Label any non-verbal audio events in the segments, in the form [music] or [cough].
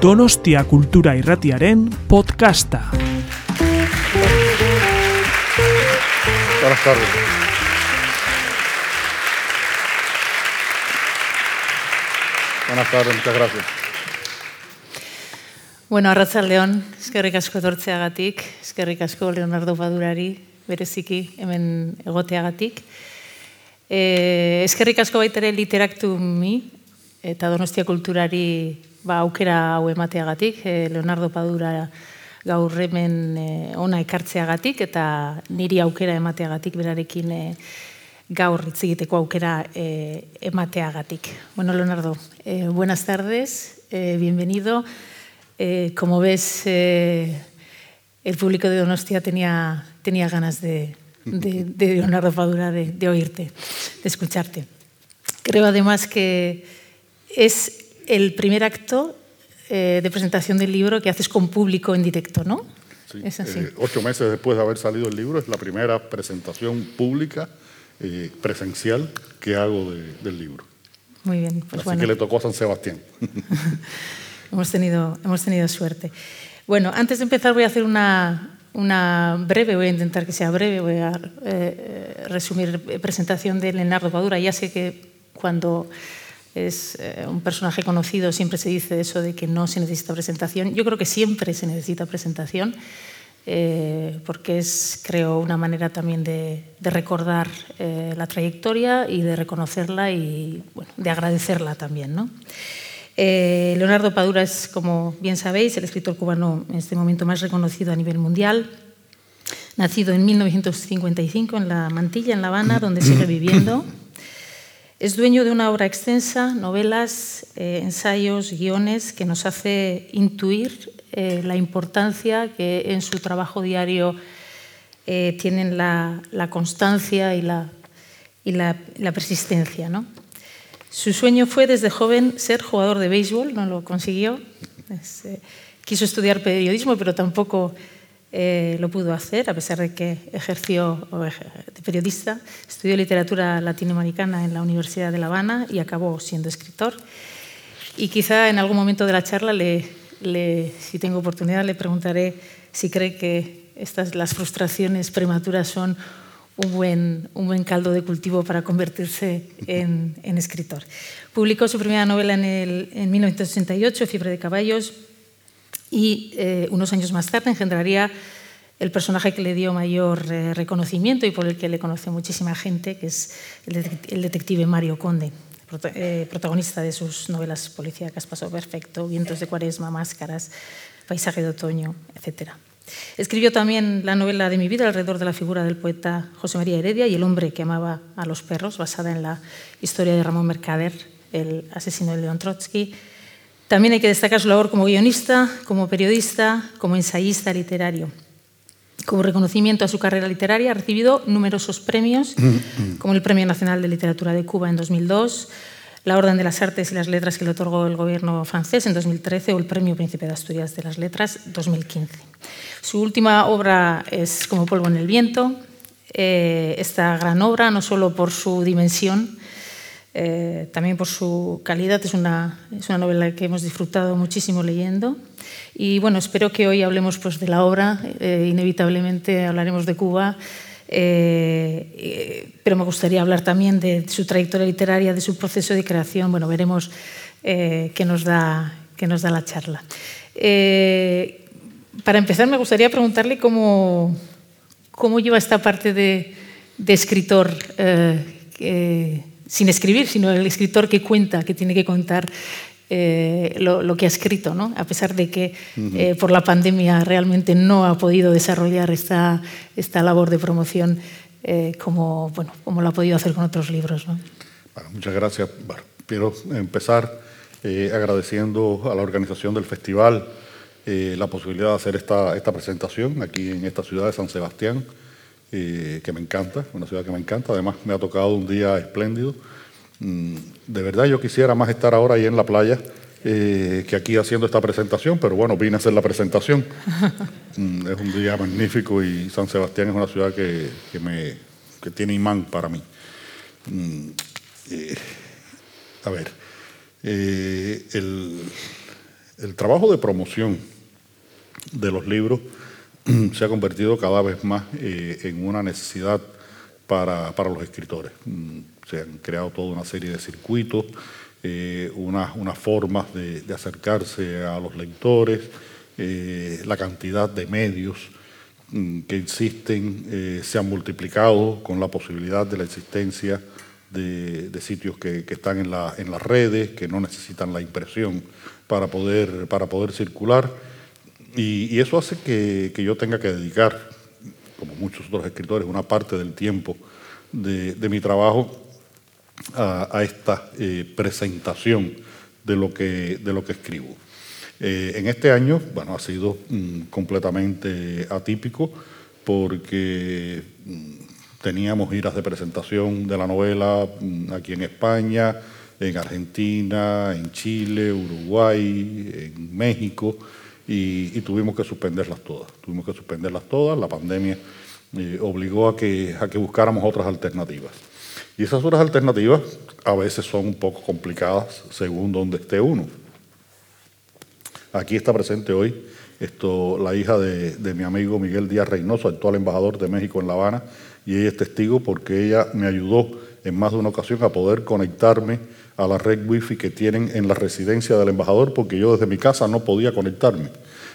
Donostia Kultura Irratiaren podcasta. Buenas tardes. Buenas tardes, muchas gracias. Bueno, arratzaldeon, eskerrik asko etortzeagatik, eskerrik asko Leonardo Badurari, bereziki hemen egoteagatik. E, eskerrik asko baitere literaktu mi, eta donostia kulturari ba, aukera hau emateagatik, e, Leonardo Padura gaur hemen e, ona ekartzeagatik, eta niri aukera emateagatik berarekin e, gaur hitz egiteko aukera e, emateagatik. Bueno, Leonardo, e, buenas tardes, e, bienvenido. Eh, como ves, eh, el público de Donostia tenía, tenía ganas de, de, de Leonardo Padura, de, de, oírte, de escucharte. Creo además que es el primer acto eh, de presentación del libro que haces con público en directo, ¿no? Sí, es así. eh, ocho meses después de haber salido el libro, es la primera presentación pública, eh, presencial, que hago de, del libro. Muy bien, pues Así bueno. que le tocó a San Sebastián. [laughs] Hemos tenido, hemos tenido suerte. Bueno, antes de empezar voy a hacer una, una breve, voy a intentar que sea breve, voy a eh, resumir presentación de Leonardo Padura. Ya sé que cuando es eh, un personaje conocido siempre se dice eso de que no se necesita presentación. Yo creo que siempre se necesita presentación. Eh, porque es, creo, una manera también de, recordar eh, la trayectoria y de reconocerla y de agradecerla también. Leonardo Padura es, como bien sabéis, el escritor cubano en este momento más reconocido a nivel mundial. Nacido en 1955 en La Mantilla, en La Habana, donde sigue viviendo. Es dueño de una obra extensa, novelas, eh, ensayos, guiones, que nos hace intuir eh, la importancia que en su trabajo diario eh, tienen la, constancia y la, persistencia. ¿no? Su sueño fue desde joven ser jugador de béisbol, no lo consiguió. Quiso estudiar periodismo, pero tampoco eh, lo pudo hacer, a pesar de que ejerció de periodista. Estudió literatura latinoamericana en la Universidad de La Habana y acabó siendo escritor. Y quizá en algún momento de la charla, le, le, si tengo oportunidad, le preguntaré si cree que estas, las frustraciones prematuras son un buen, un buen caldo de cultivo para convertirse en, en escritor. Publicó su primera novela en, el, en 1968, Fiebre de Caballos, y eh, unos años más tarde engendraría el personaje que le dio mayor eh, reconocimiento y por el que le conoce muchísima gente, que es el, de, el detective Mario Conde, eh, protagonista de sus novelas policíacas Paso Perfecto, Vientos de Cuaresma, Máscaras, Paisaje de Otoño, etc. Escribió también la novela de mi vida alrededor de la figura del poeta José María Heredia y El hombre que amaba a los perros, basada en la historia de Ramón Mercader, el asesino de León Trotsky. También hay que destacar su labor como guionista, como periodista, como ensayista literario. Como reconocimiento a su carrera literaria ha recibido numerosos premios, como el Premio Nacional de Literatura de Cuba en 2002, la Orden de las Artes y las Letras que le otorgó el gobierno francés en 2013 o el Premio Príncipe de Asturias de las Letras 2015. Su última obra es Como polvo en el viento. Eh, esta gran obra, no solo por su dimensión, eh, también por su calidad, es una, es una novela que hemos disfrutado muchísimo leyendo. Y bueno, espero que hoy hablemos pues, de la obra, eh, inevitablemente hablaremos de Cuba, eh, pero me gustaría hablar también de su trayectoria literaria, de su proceso de creación. Bueno, veremos eh, qué, nos da, qué nos da la charla. Eh, para empezar, me gustaría preguntarle cómo, cómo lleva esta parte de, de escritor eh, sin escribir, sino el escritor que cuenta, que tiene que contar eh, lo, lo, que ha escrito, ¿no? a pesar de que uh -huh. eh, por la pandemia realmente no ha podido desarrollar esta, esta labor de promoción eh, como, bueno, como lo ha podido hacer con otros libros. ¿no? Bueno, muchas gracias. Bueno, quiero empezar eh, agradeciendo a la organización del festival eh, la posibilidad de hacer esta, esta presentación aquí en esta ciudad de San Sebastián, eh, que me encanta, una ciudad que me encanta. Además, me ha tocado un día espléndido. De verdad yo quisiera más estar ahora ahí en la playa eh, que aquí haciendo esta presentación, pero bueno, vine a hacer la presentación. [laughs] es un día magnífico y San Sebastián es una ciudad que, que, me, que tiene imán para mí. Eh, a ver, eh, el, el trabajo de promoción de los libros [clears throat] se ha convertido cada vez más eh, en una necesidad para, los escritores. Mm, se han creado toda una serie de circuitos, eh, unas formas de, acercarse a los lectores, eh, la cantidad de medios mm, que existen se han multiplicado con la posibilidad de la existencia de, sitios que, están en, la, en, las redes, que no necesitan la impresión para poder, para poder circular. Y, eso hace que, yo tenga que dedicar, como muchos otros escritores, una parte del tiempo de, mi trabajo a, esta eh, presentación de lo que, de lo que escribo. Eh, en este año, bueno, ha sido mm, completamente atípico porque mm, teníamos giras de presentación de la novela mm, aquí en España, en Argentina, en Chile, Uruguay, en México y, tuvimos que suspenderlas todas. Tuvimos que suspenderlas todas, la pandemia eh, obligó a que, a que buscáramos otras alternativas. Y esas otras alternativas a veces son un poco complicadas según donde esté uno. Aquí está presente hoy esto, la hija de, de, mi amigo Miguel Díaz Reynoso, actual embajador de México en La Habana, y ella es testigo porque ella me ayudó en más de una ocasión a poder conectarme a la red wifi que tienen en la residencia del embajador, porque yo desde mi casa no podía conectarme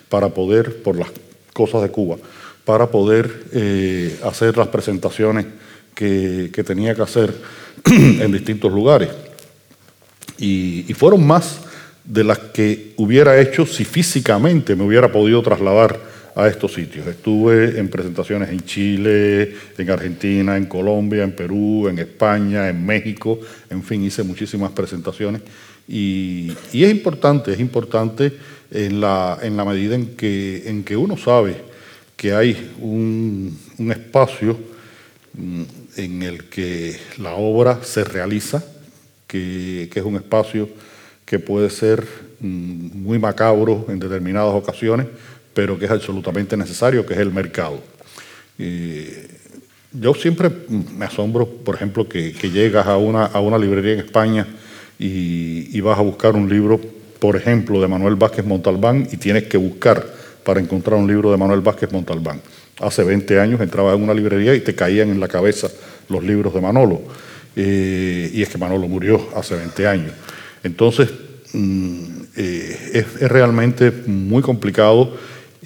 para poder, por las cosas de Cuba, para poder eh, hacer las presentaciones que, tenía que hacer [clears throat] en distintos lugares. Y, y fueron más de las que hubiera hecho si físicamente me hubiera podido trasladar a estos sitios. Estuve en presentaciones en Chile, en Argentina, en Colombia, en Perú, en España, en México, en fin, hice muchísimas presentaciones. Y, es importante, es importante en la, en la medida en que, en que uno sabe que hay un, espacio mm, en el que la obra se realiza, que, que es un espacio que puede ser mm, muy macabro en determinadas ocasiones, pero que es absolutamente necesario, que es el mercado. yo siempre me asombro, por ejemplo, que, llegas a una, a una, librería en España y, vas a buscar un libro, por ejemplo, de Manuel Vázquez Montalbán y tienes que buscar para encontrar un libro de Manuel Vázquez Montalbán. Hace 20 años entrabas en una librería y te caían en la cabeza los libros de Manolo. Eh, y es que Manolo murió hace 20 años. Entonces, mm, eh, es, es realmente muy complicado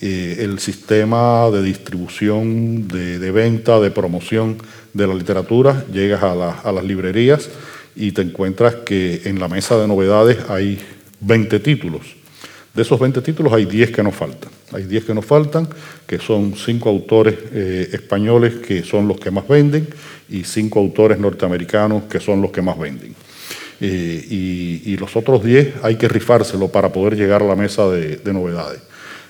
eh, el sistema de distribución, de, venta, de promoción de la literatura, llegas a, las librerías y te encuentras que en la mesa de novedades hay 20 títulos. De esos 20 títulos hay 10 que nos faltan. Hay 10 que nos faltan, que son 5 autores eh, españoles que son los que más venden y 5 autores norteamericanos que son los que más venden. Eh, y, los otros 10 hay que rifárselo para poder llegar a la mesa de novedades.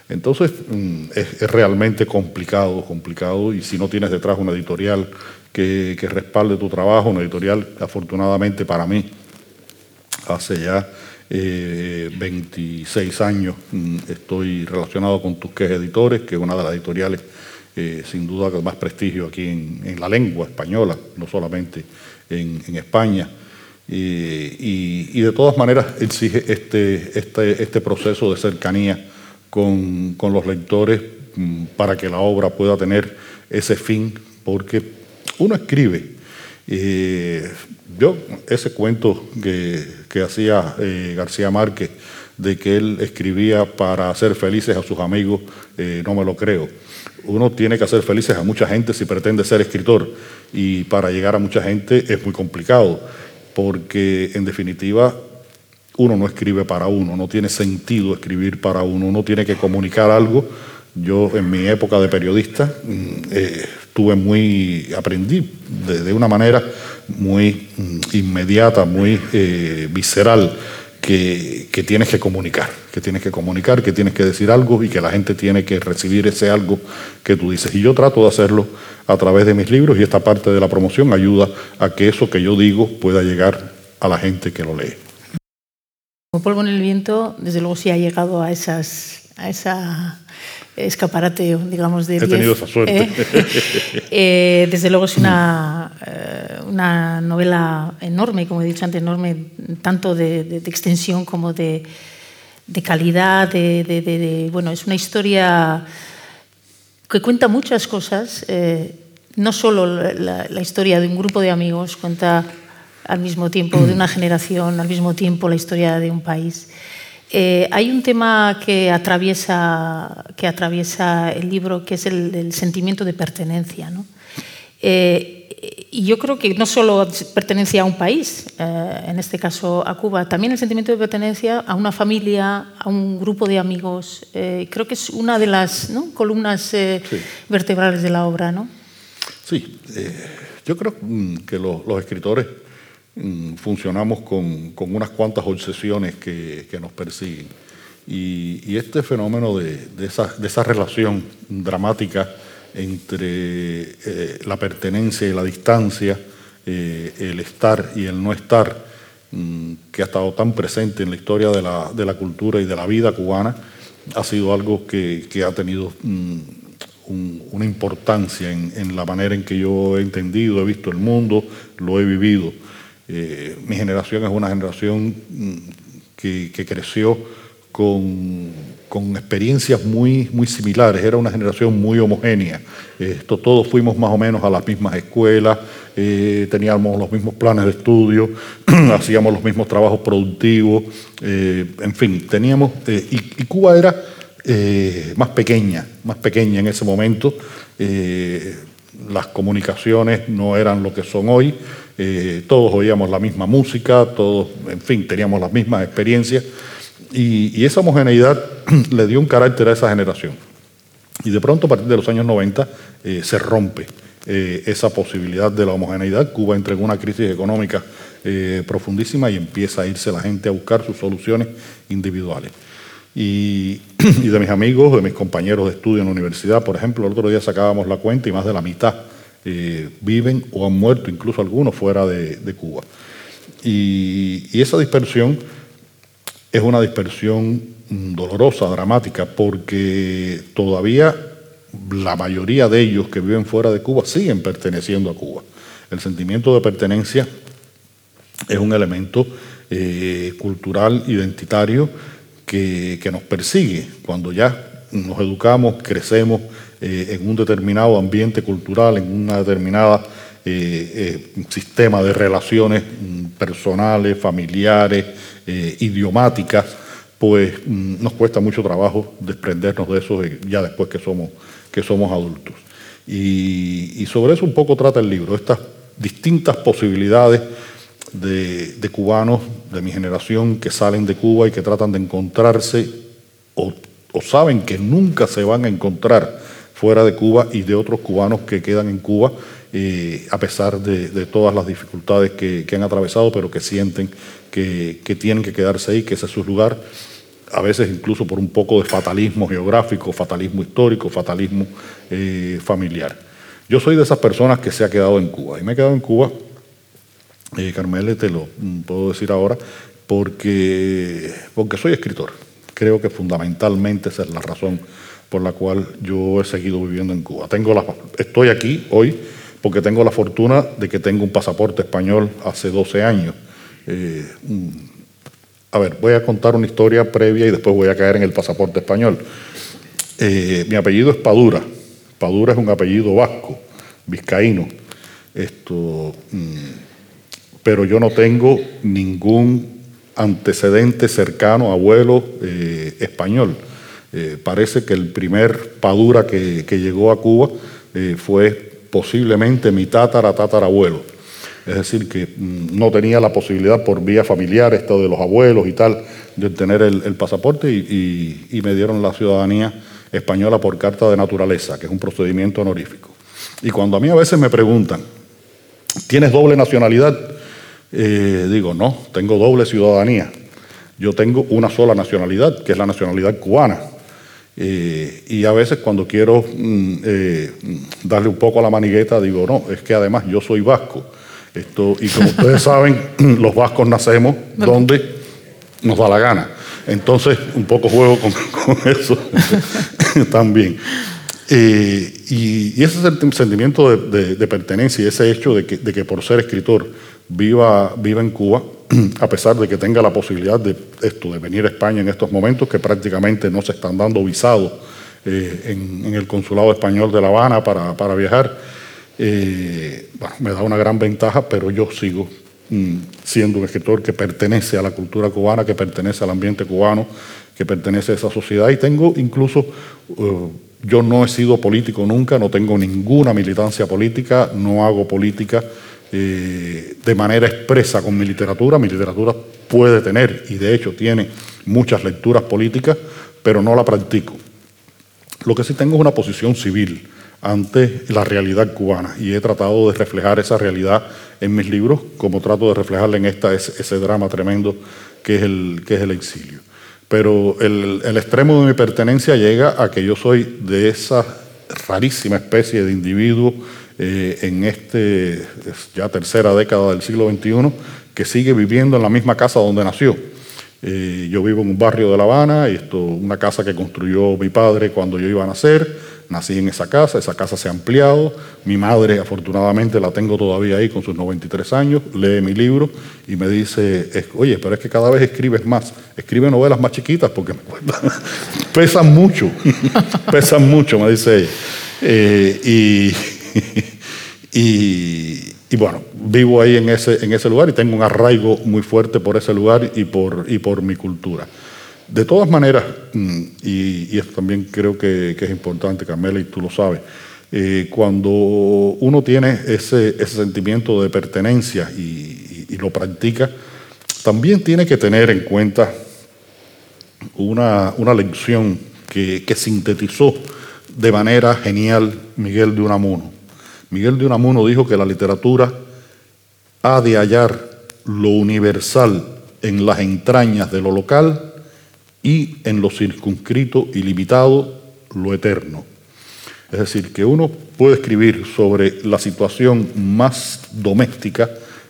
Entonces mm, es, realmente complicado, complicado, y si no tienes detrás una editorial que, respalde tu trabajo, una editorial, afortunadamente para mí, hace ya 26 eh, años mm, estoy relacionado con Tusquets Editores, que es una de las editoriales eh, sin duda con más prestigio aquí en, la lengua española, no solamente en, España. y, de todas maneras exige este, este, este proceso de cercanía con, los lectores mm, para que la obra pueda tener ese fin, porque uno escribe. Yo, ese cuento que, hacía eh, García Márquez, de que él escribía para hacer felices a sus amigos, eh, no me lo creo. Uno tiene que hacer felices a mucha gente si pretende ser escritor y para llegar a mucha gente es muy complicado, porque en definitiva uno no escribe para uno, no tiene sentido escribir para uno, uno tiene que comunicar algo. Yo en mi época de periodista mm, eh, tuve muy, aprendí de, una manera muy mm, inmediata, muy eh, visceral, que, que, tienes que comunicar, que tienes que comunicar, que tienes que decir algo y que la gente tiene que recibir ese algo que tú dices. Y yo trato de hacerlo a través de mis libros y esta parte de la promoción ayuda a que eso que yo digo pueda llegar a la gente que lo lee. Como polvo en el viento, desde luego sí ha llegado a esas a esa escaparate, digamos, de He tenido esa suerte. ¿eh? [laughs] Eh, desde luego es una, eh, una novela enorme, como he dicho antes, enorme, tanto de, extensión como de, de calidad, de, bueno, es una historia que cuenta muchas cosas, no solo la, la, historia de un grupo de amigos, cuenta al mismo tiempo de una generación, al mismo tiempo la historia de un país. Eh, hay un tema que atraviesa, que atraviesa el libro, que es el, el sentimiento de pertenencia. ¿no? Eh, y yo creo que no solo pertenencia a un país, eh, en este caso a Cuba, también el sentimiento de pertenencia a una familia, a un grupo de amigos. Eh, creo que es una de las ¿no? columnas eh, sí. vertebrales de la obra. ¿no? Sí, yo creo mm, que los, los escritores funcionamos con, con, unas cuantas obsesiones que, que nos persiguen. Y, este fenómeno de, de, esa, de esa relación dramática entre eh, la pertenencia y la distancia, eh, el estar y el no estar, mmm, que ha estado tan presente en la historia de la, de la, cultura y de la vida cubana, ha sido algo que, que ha tenido mmm, un, una importancia en, en, la manera en que yo he entendido, he visto el mundo, lo he vivido. Eh, mi generación es una generación mmm, que, creció con, experiencias muy, similares, era una generación muy homogénea. Todos fuimos más o menos a las mismas escuelas, eh, teníamos los mismos planes de estudio, [clears throat] hacíamos los mismos trabajos productivos, eh, en fin, teníamos... Y, Cuba era más pequeña, más pequeña en ese momento. Las comunicaciones no eran lo que son hoy, todos oíamos la misma música, todos, en fin, teníamos las mismas experiencias. Y, esa homogeneidad [clears throat] le dio un carácter a esa generación. Y de pronto, a partir de los años 90, eh, se rompe eh, esa posibilidad de la homogeneidad. Cuba entra en una crisis económica eh, profundísima y empieza a irse la gente a buscar sus soluciones individuales. Y, [clears throat] de mis amigos, de mis compañeros de estudio en la universidad, por ejemplo, el otro día sacábamos la cuenta y más de la mitad eh, viven o han muerto, incluso algunos fuera de, Cuba. Y, esa dispersión es una dispersión dolorosa, dramática, porque todavía la mayoría de ellos que viven fuera de Cuba siguen perteneciendo a Cuba. El sentimiento de pertenencia es un elemento eh, cultural, identitario, que, nos persigue cuando ya nos educamos, crecemos eh, en un determinado ambiente cultural, en una determinada eh, eh, sistema de relaciones mm, personales, familiares, eh, idiomáticas, pues mm, nos cuesta mucho trabajo desprendernos de eso ya después que somos, que somos adultos. Y, sobre eso un poco trata el libro, estas distintas posibilidades de, cubanos de mi generación que salen de Cuba y que tratan de encontrarse o saben que nunca se van a encontrar fuera de Cuba y de otros cubanos que quedan en Cuba eh, a pesar de, todas las dificultades que, han atravesado, pero que sienten que, que, tienen que quedarse ahí, que ese es su lugar, a veces incluso por un poco de fatalismo geográfico, fatalismo histórico, fatalismo eh, familiar. Yo soy de esas personas que se ha quedado en Cuba, y me he quedado en Cuba, eh, Carmele, te lo puedo decir ahora, porque, porque soy escritor. Creo que fundamentalmente esa es la razón por la cual yo he seguido viviendo en Cuba. Tengo la, estoy aquí hoy porque tengo la fortuna de que tengo un pasaporte español hace 12 años. Eh, a ver, voy a contar una historia previa y después voy a caer en el pasaporte español. Eh, mi apellido es Padura. Padura es un apellido vasco, vizcaíno. Esto, mm, pero yo no tengo ningún antecedente cercano, abuelo eh, español. Eh, parece que el primer Padura que, llegó a Cuba eh, fue posiblemente mi tatara tatarabuelo. Es decir, que mm, no tenía la posibilidad por vía familiar, esto de los abuelos y tal, de tener el, pasaporte y, me dieron la ciudadanía española por carta de naturaleza, que es un procedimiento honorífico. Y cuando a mí a veces me preguntan, ¿tienes doble nacionalidad? Eh, digo, no, tengo doble ciudadanía. Yo tengo una sola nacionalidad, que es la nacionalidad cubana. Eh, y a veces cuando quiero mm, eh, darle un poco a la manigueta, digo, no, es que además yo soy vasco. Esto, y como ustedes [laughs] saben, [clears throat] los vascos nacemos donde nos da la gana. Entonces, un poco juego con, [laughs] con eso [laughs] también. Eh, y, y, ese sentimiento de, de, de, pertenencia y ese hecho de que, de que, por ser escritor viva, viva en Cuba, [clears throat] a pesar de que tenga la posibilidad de esto, de venir a España en estos momentos, que prácticamente no se están dando visados eh, en, el consulado español de La Habana para, viajar, eh, me da una gran ventaja, pero yo sigo mm, siendo un escritor que pertenece a la cultura cubana, que pertenece al ambiente cubano, que pertenece a esa sociedad y tengo incluso, eh, yo no he sido político nunca, no tengo ninguna militancia política, no hago política de manera expresa con mi literatura. Mi literatura puede tener, y de hecho tiene muchas lecturas políticas, pero no la practico. Lo que sí tengo es una posición civil ante la realidad cubana y he tratado de reflejar esa realidad en mis libros, como trato de reflejarla en esta, ese, drama tremendo que es el, que es el exilio. Pero el, el extremo de mi pertenencia llega a que yo soy de esa rarísima especie de individuo eh, en este ya tercera década del siglo XXI que sigue viviendo en la misma casa donde nació. Eh, yo vivo en un barrio de La Habana, esto, una casa que construyó mi padre cuando yo iba a nacer. Nací en esa casa, esa casa se ha ampliado. Mi madre, afortunadamente, la tengo todavía ahí con sus 93 años. Lee mi libro y me dice: Oye, pero es que cada vez escribes más. Escribe novelas más chiquitas porque me [laughs] pesan mucho. [laughs] pesan mucho, me dice ella. Eh, y [laughs] y, bueno, vivo ahí en ese, en ese lugar y tengo un arraigo muy fuerte por ese lugar y por, y por mi cultura. De todas maneras, mm, y, esto también creo que, es importante, Carmela, y tú lo sabes, eh, cuando uno tiene ese, ese sentimiento de pertenencia y, lo practica, también tiene que tener en cuenta una, una lección que, que sintetizó de manera genial Miguel de Unamuno. Miguel de Unamuno dijo que la literatura ha de hallar lo universal en las entrañas de lo local y en lo circunscrito y limitado lo eterno. Es decir, que uno puede escribir sobre la situación más doméstica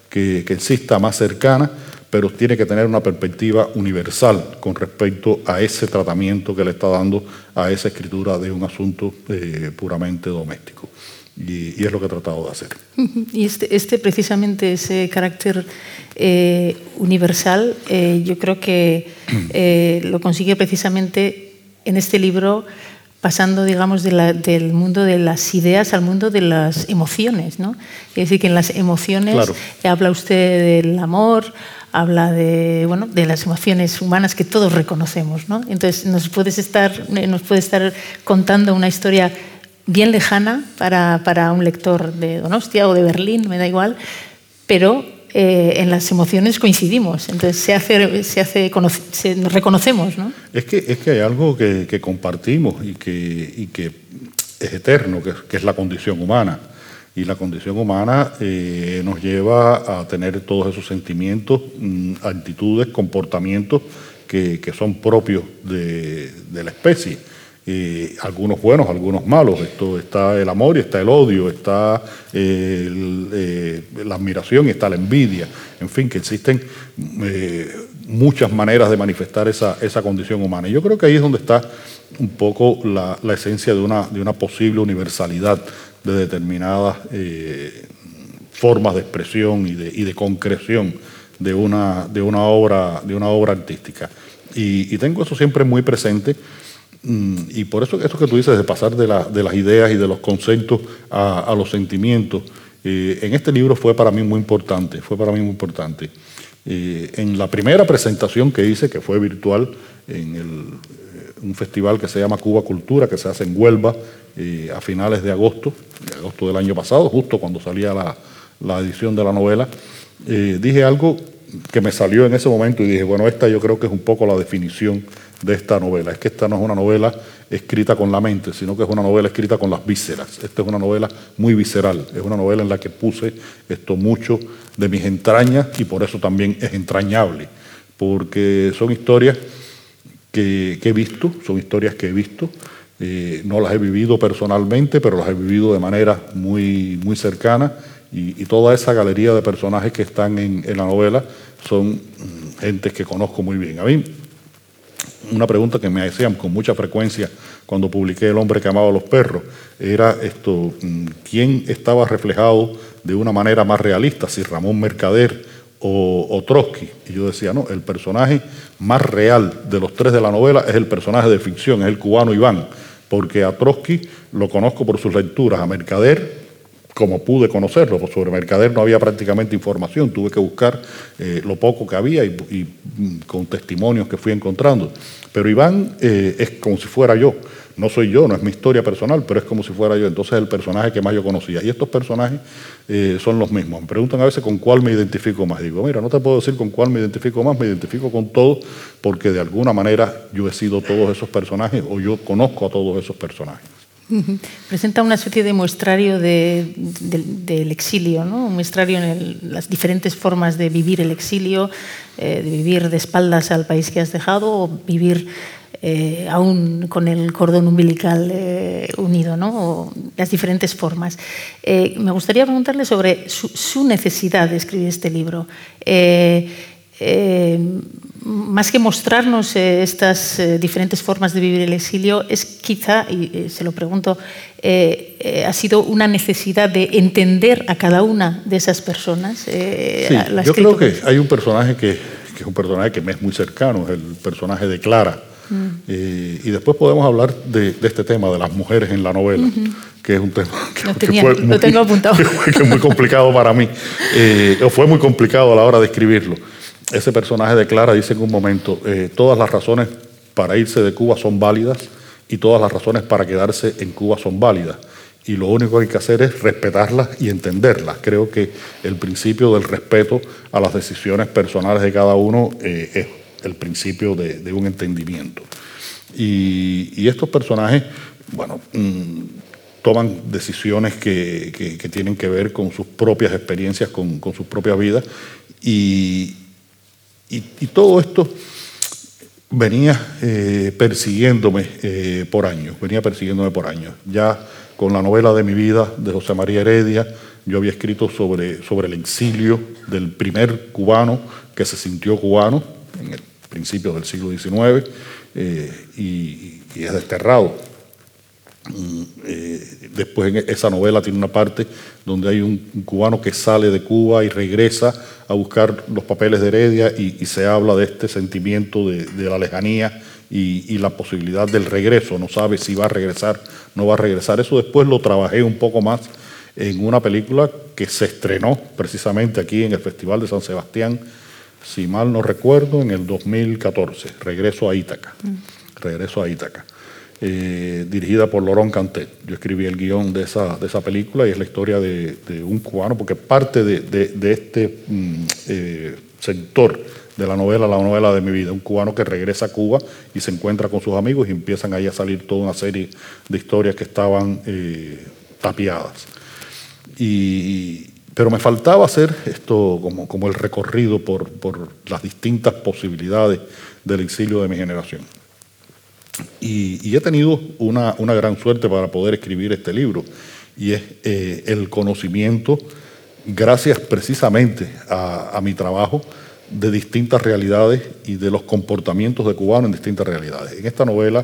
que, que exista, más cercana, pero tiene que tener una perspectiva universal con respecto a ese tratamiento que le está dando a esa escritura de un asunto eh, puramente doméstico. Y, es lo que he tratado de hacer. [laughs] Y este, este precisamente ese carácter eh, universal, eh, yo creo que [clears throat] eh, lo consigue precisamente en este libro pasando, digamos, del mundo de las ideas al mundo de las emociones, ¿no? Es decir, que en las emociones habla usted del amor, habla de, bueno, de las emociones humanas que todos reconocemos, ¿no? Entonces nos puedes estar, nos puede estar contando una historia bien lejana para, para, un lector de Donostia o de Berlín, me da igual, pero eh, en las emociones coincidimos, entonces se hace, se hace se, nos reconocemos. ¿no? Es, que, es que hay algo que, que compartimos y que, y que, es eterno, que, que, es la condición humana. Y la condición humana eh, nos lleva a tener todos esos sentimientos, mm, actitudes, comportamientos que, son propios de la especie algunos buenos, algunos malos. Esto está el amor y está el odio, está eh, la admiración y está la envidia. En fin, que existen eh, muchas maneras de manifestar esa, esa, condición humana. Y yo creo que ahí es donde está un poco la, esencia de una, de una, posible universalidad de determinadas eh, formas de expresión y de, y de concreción de una, de una, obra, de una obra artística. Y, tengo eso siempre muy presente y por eso esto que tú dices de pasar de, las ideas y de los conceptos a, los sentimientos, eh, en este libro fue para mí muy importante, fue para mí muy importante. Eh, en la primera presentación que hice, que fue virtual, en eh, un festival que se llama Cuba Cultura, que se hace en Huelva a finales de agosto, de agosto del año pasado, justo cuando salía la, la edición de la novela, dije algo que me salió en ese momento y dije, bueno, esta yo creo que es un poco la definición de esta novela. Es que esta no es una novela escrita con la mente, sino que es una novela escrita con las vísceras. Esta es una novela muy visceral, es una novela en la que puse esto mucho de mis entrañas y por eso también es entrañable, porque son historias que, he visto, son historias que he visto, eh, no las he vivido personalmente, pero las he vivido de manera muy, muy cercana y, toda esa galería de personajes que están en, la novela son mm, gentes que conozco muy bien. A mí una pregunta que me hacían con mucha frecuencia cuando publiqué El hombre que amaba a los perros, era esto, mm, ¿quién estaba reflejado de una manera más realista? Si Ramón Mercader o, Trotsky. Y yo decía, no, el personaje más real de los tres de la novela es el personaje de ficción, es el cubano Iván, porque a Trotsky lo conozco por sus lecturas, a Mercader como pude conocerlo, pues sobre Mercader no había prácticamente información, tuve que buscar eh, lo poco que había y, mm, con testimonios que fui encontrando. Pero Iván eh, es como si fuera yo, no soy yo, no es mi historia personal, pero es como si fuera yo. Entonces es el personaje que más yo conocía. Y estos personajes eh, son los mismos. Me preguntan a veces con cuál me identifico más. Digo, mira, no te puedo decir con cuál me identifico más, me identifico con todos porque de alguna manera yo he sido todos esos personajes o yo conozco a todos esos personajes. [laughs] Presenta una especie de muestrario del exilio, ¿no? un muestrario en las diferentes formas de vivir el exilio, eh, de vivir de espaldas al país que has dejado o vivir eh, aún con el cordón umbilical eh, unido, ¿no? las diferentes formas. Me gustaría preguntarle sobre su, necesidad de escribir este libro. Más que mostrarnos estas diferentes formas de vivir el exilio, es quizá, y se lo pregunto, ha sido una necesidad de entender a cada una de esas personas. yo creo que hay un personaje que, que es un personaje que me es muy cercano, es el personaje de Clara eh, y después podemos hablar de, este tema, de las mujeres en la novela, que es un tema [laughs] que, fue muy, complicado para mí, eh, fue muy complicado a la hora de escribirlo. Ese personaje de Clara dice en un momento, eh, todas las razones para irse de Cuba son válidas y todas las razones para quedarse en Cuba son válidas y lo único que hay que hacer es respetarlas y entenderlas. Creo que el principio del respeto a las decisiones personales de cada uno es el principio de, un entendimiento. Y, estos personajes, bueno, mm, toman decisiones que, tienen que ver con sus propias experiencias, con, sus propias vidas, y, todo esto venía eh, persiguiéndome eh, por años, venía persiguiéndome por años. Ya con la novela de mi vida de José María Heredia, yo había escrito sobre, sobre el exilio del primer cubano que se sintió cubano en el principios del siglo XIX, eh, y, es desterrado. Mm, eh, después en esa novela tiene una parte donde hay un, cubano que sale de Cuba y regresa a buscar los papeles de Heredia y, se habla de este sentimiento de, la lejanía y, la posibilidad del regreso. No sabe si va a regresar, no va a regresar. Eso después lo trabajé un poco más en una película que se estrenó precisamente aquí en el Festival de San Sebastián si mal no recuerdo, en el 2014, Regreso a Ítaca. Mm. Regreso a Ítaca. Eh, dirigida por Laurent Cantet. Yo escribí el guion de esa, de esa película y es la historia de, un cubano, porque parte de, este mm, eh, sector de la novela, la novela de mi vida, un cubano que regresa a Cuba y se encuentra con sus amigos y empiezan ahí a salir toda una serie de historias que estaban eh, tapiadas. Y, pero me faltaba hacer esto como, como el recorrido por, por, las distintas posibilidades del exilio de mi generación. Y, he tenido una, gran suerte para poder escribir este libro, y es eh, el conocimiento, gracias precisamente a, mi trabajo, de distintas realidades y de los comportamientos de cubanos en distintas realidades. En esta novela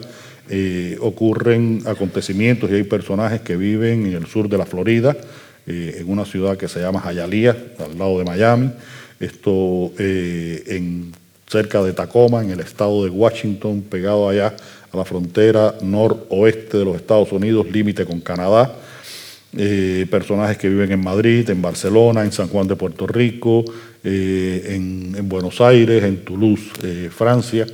eh, ocurren acontecimientos y hay personajes que viven en el sur de la Florida, eh, en una ciudad que se llama Hialeah, al lado de Miami, esto en, cerca de Tacoma, en el estado de Washington, pegado allá a la frontera noroeste de los Estados Unidos, límite con Canadá. Eh, personajes que viven en Madrid, en Barcelona, en San Juan de Puerto Rico, en, Buenos Aires, en Toulouse, Francia,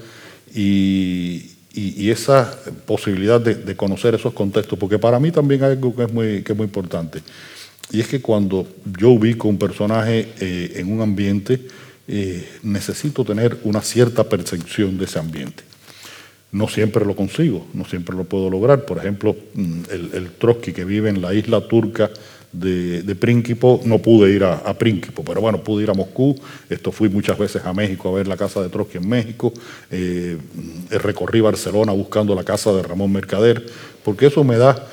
y, esa posibilidad de, conocer esos contextos, porque para mí también hay algo que es muy, que es muy importante. Y es que cuando yo ubico un personaje eh, en un ambiente, eh, necesito tener una cierta percepción de ese ambiente. No siempre lo consigo, no siempre lo puedo lograr. Por ejemplo, mm, el, Trotsky que vive en la isla turca de, de no pude ir a, a, pero bueno, pude ir a Moscú. Esto fui muchas veces a México a ver la casa de Trotsky en México. Eh, recorrí Barcelona buscando la casa de Ramón Mercader, porque eso me da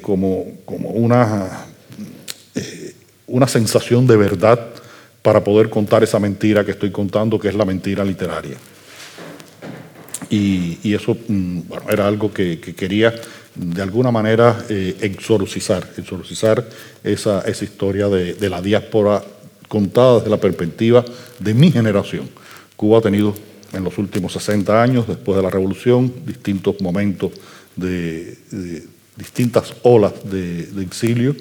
como, como una una sensación de verdad para poder contar esa mentira que estoy contando, que es la mentira literaria. Y, eso mm, era algo que, quería de alguna manera eh, exorcizar, exorcizar esa, esa historia de, la diáspora contada desde la perspectiva de mi generación. Cuba ha tenido en los últimos 60 años, después de la revolución, distintos momentos de, distintas olas de, exilio,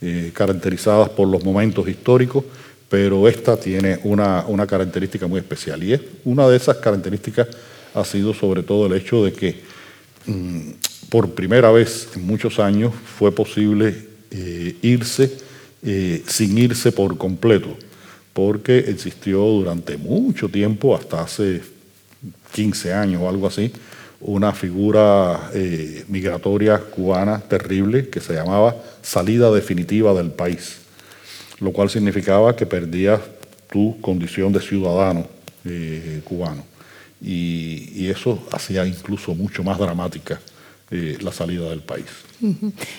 eh, caracterizadas por los momentos históricos, pero esta tiene una, una característica muy especial. Y es una de esas características ha sido sobre todo el hecho de que mm, por primera vez en muchos años fue posible eh, irse eh, sin irse por completo, porque existió durante mucho tiempo, hasta hace 15 años o algo así, una figura eh, migratoria cubana terrible que se llamaba salida definitiva del país, lo cual significaba que perdías tu condición de ciudadano cubano y, eso hacía incluso mucho más dramática eh, la salida del país.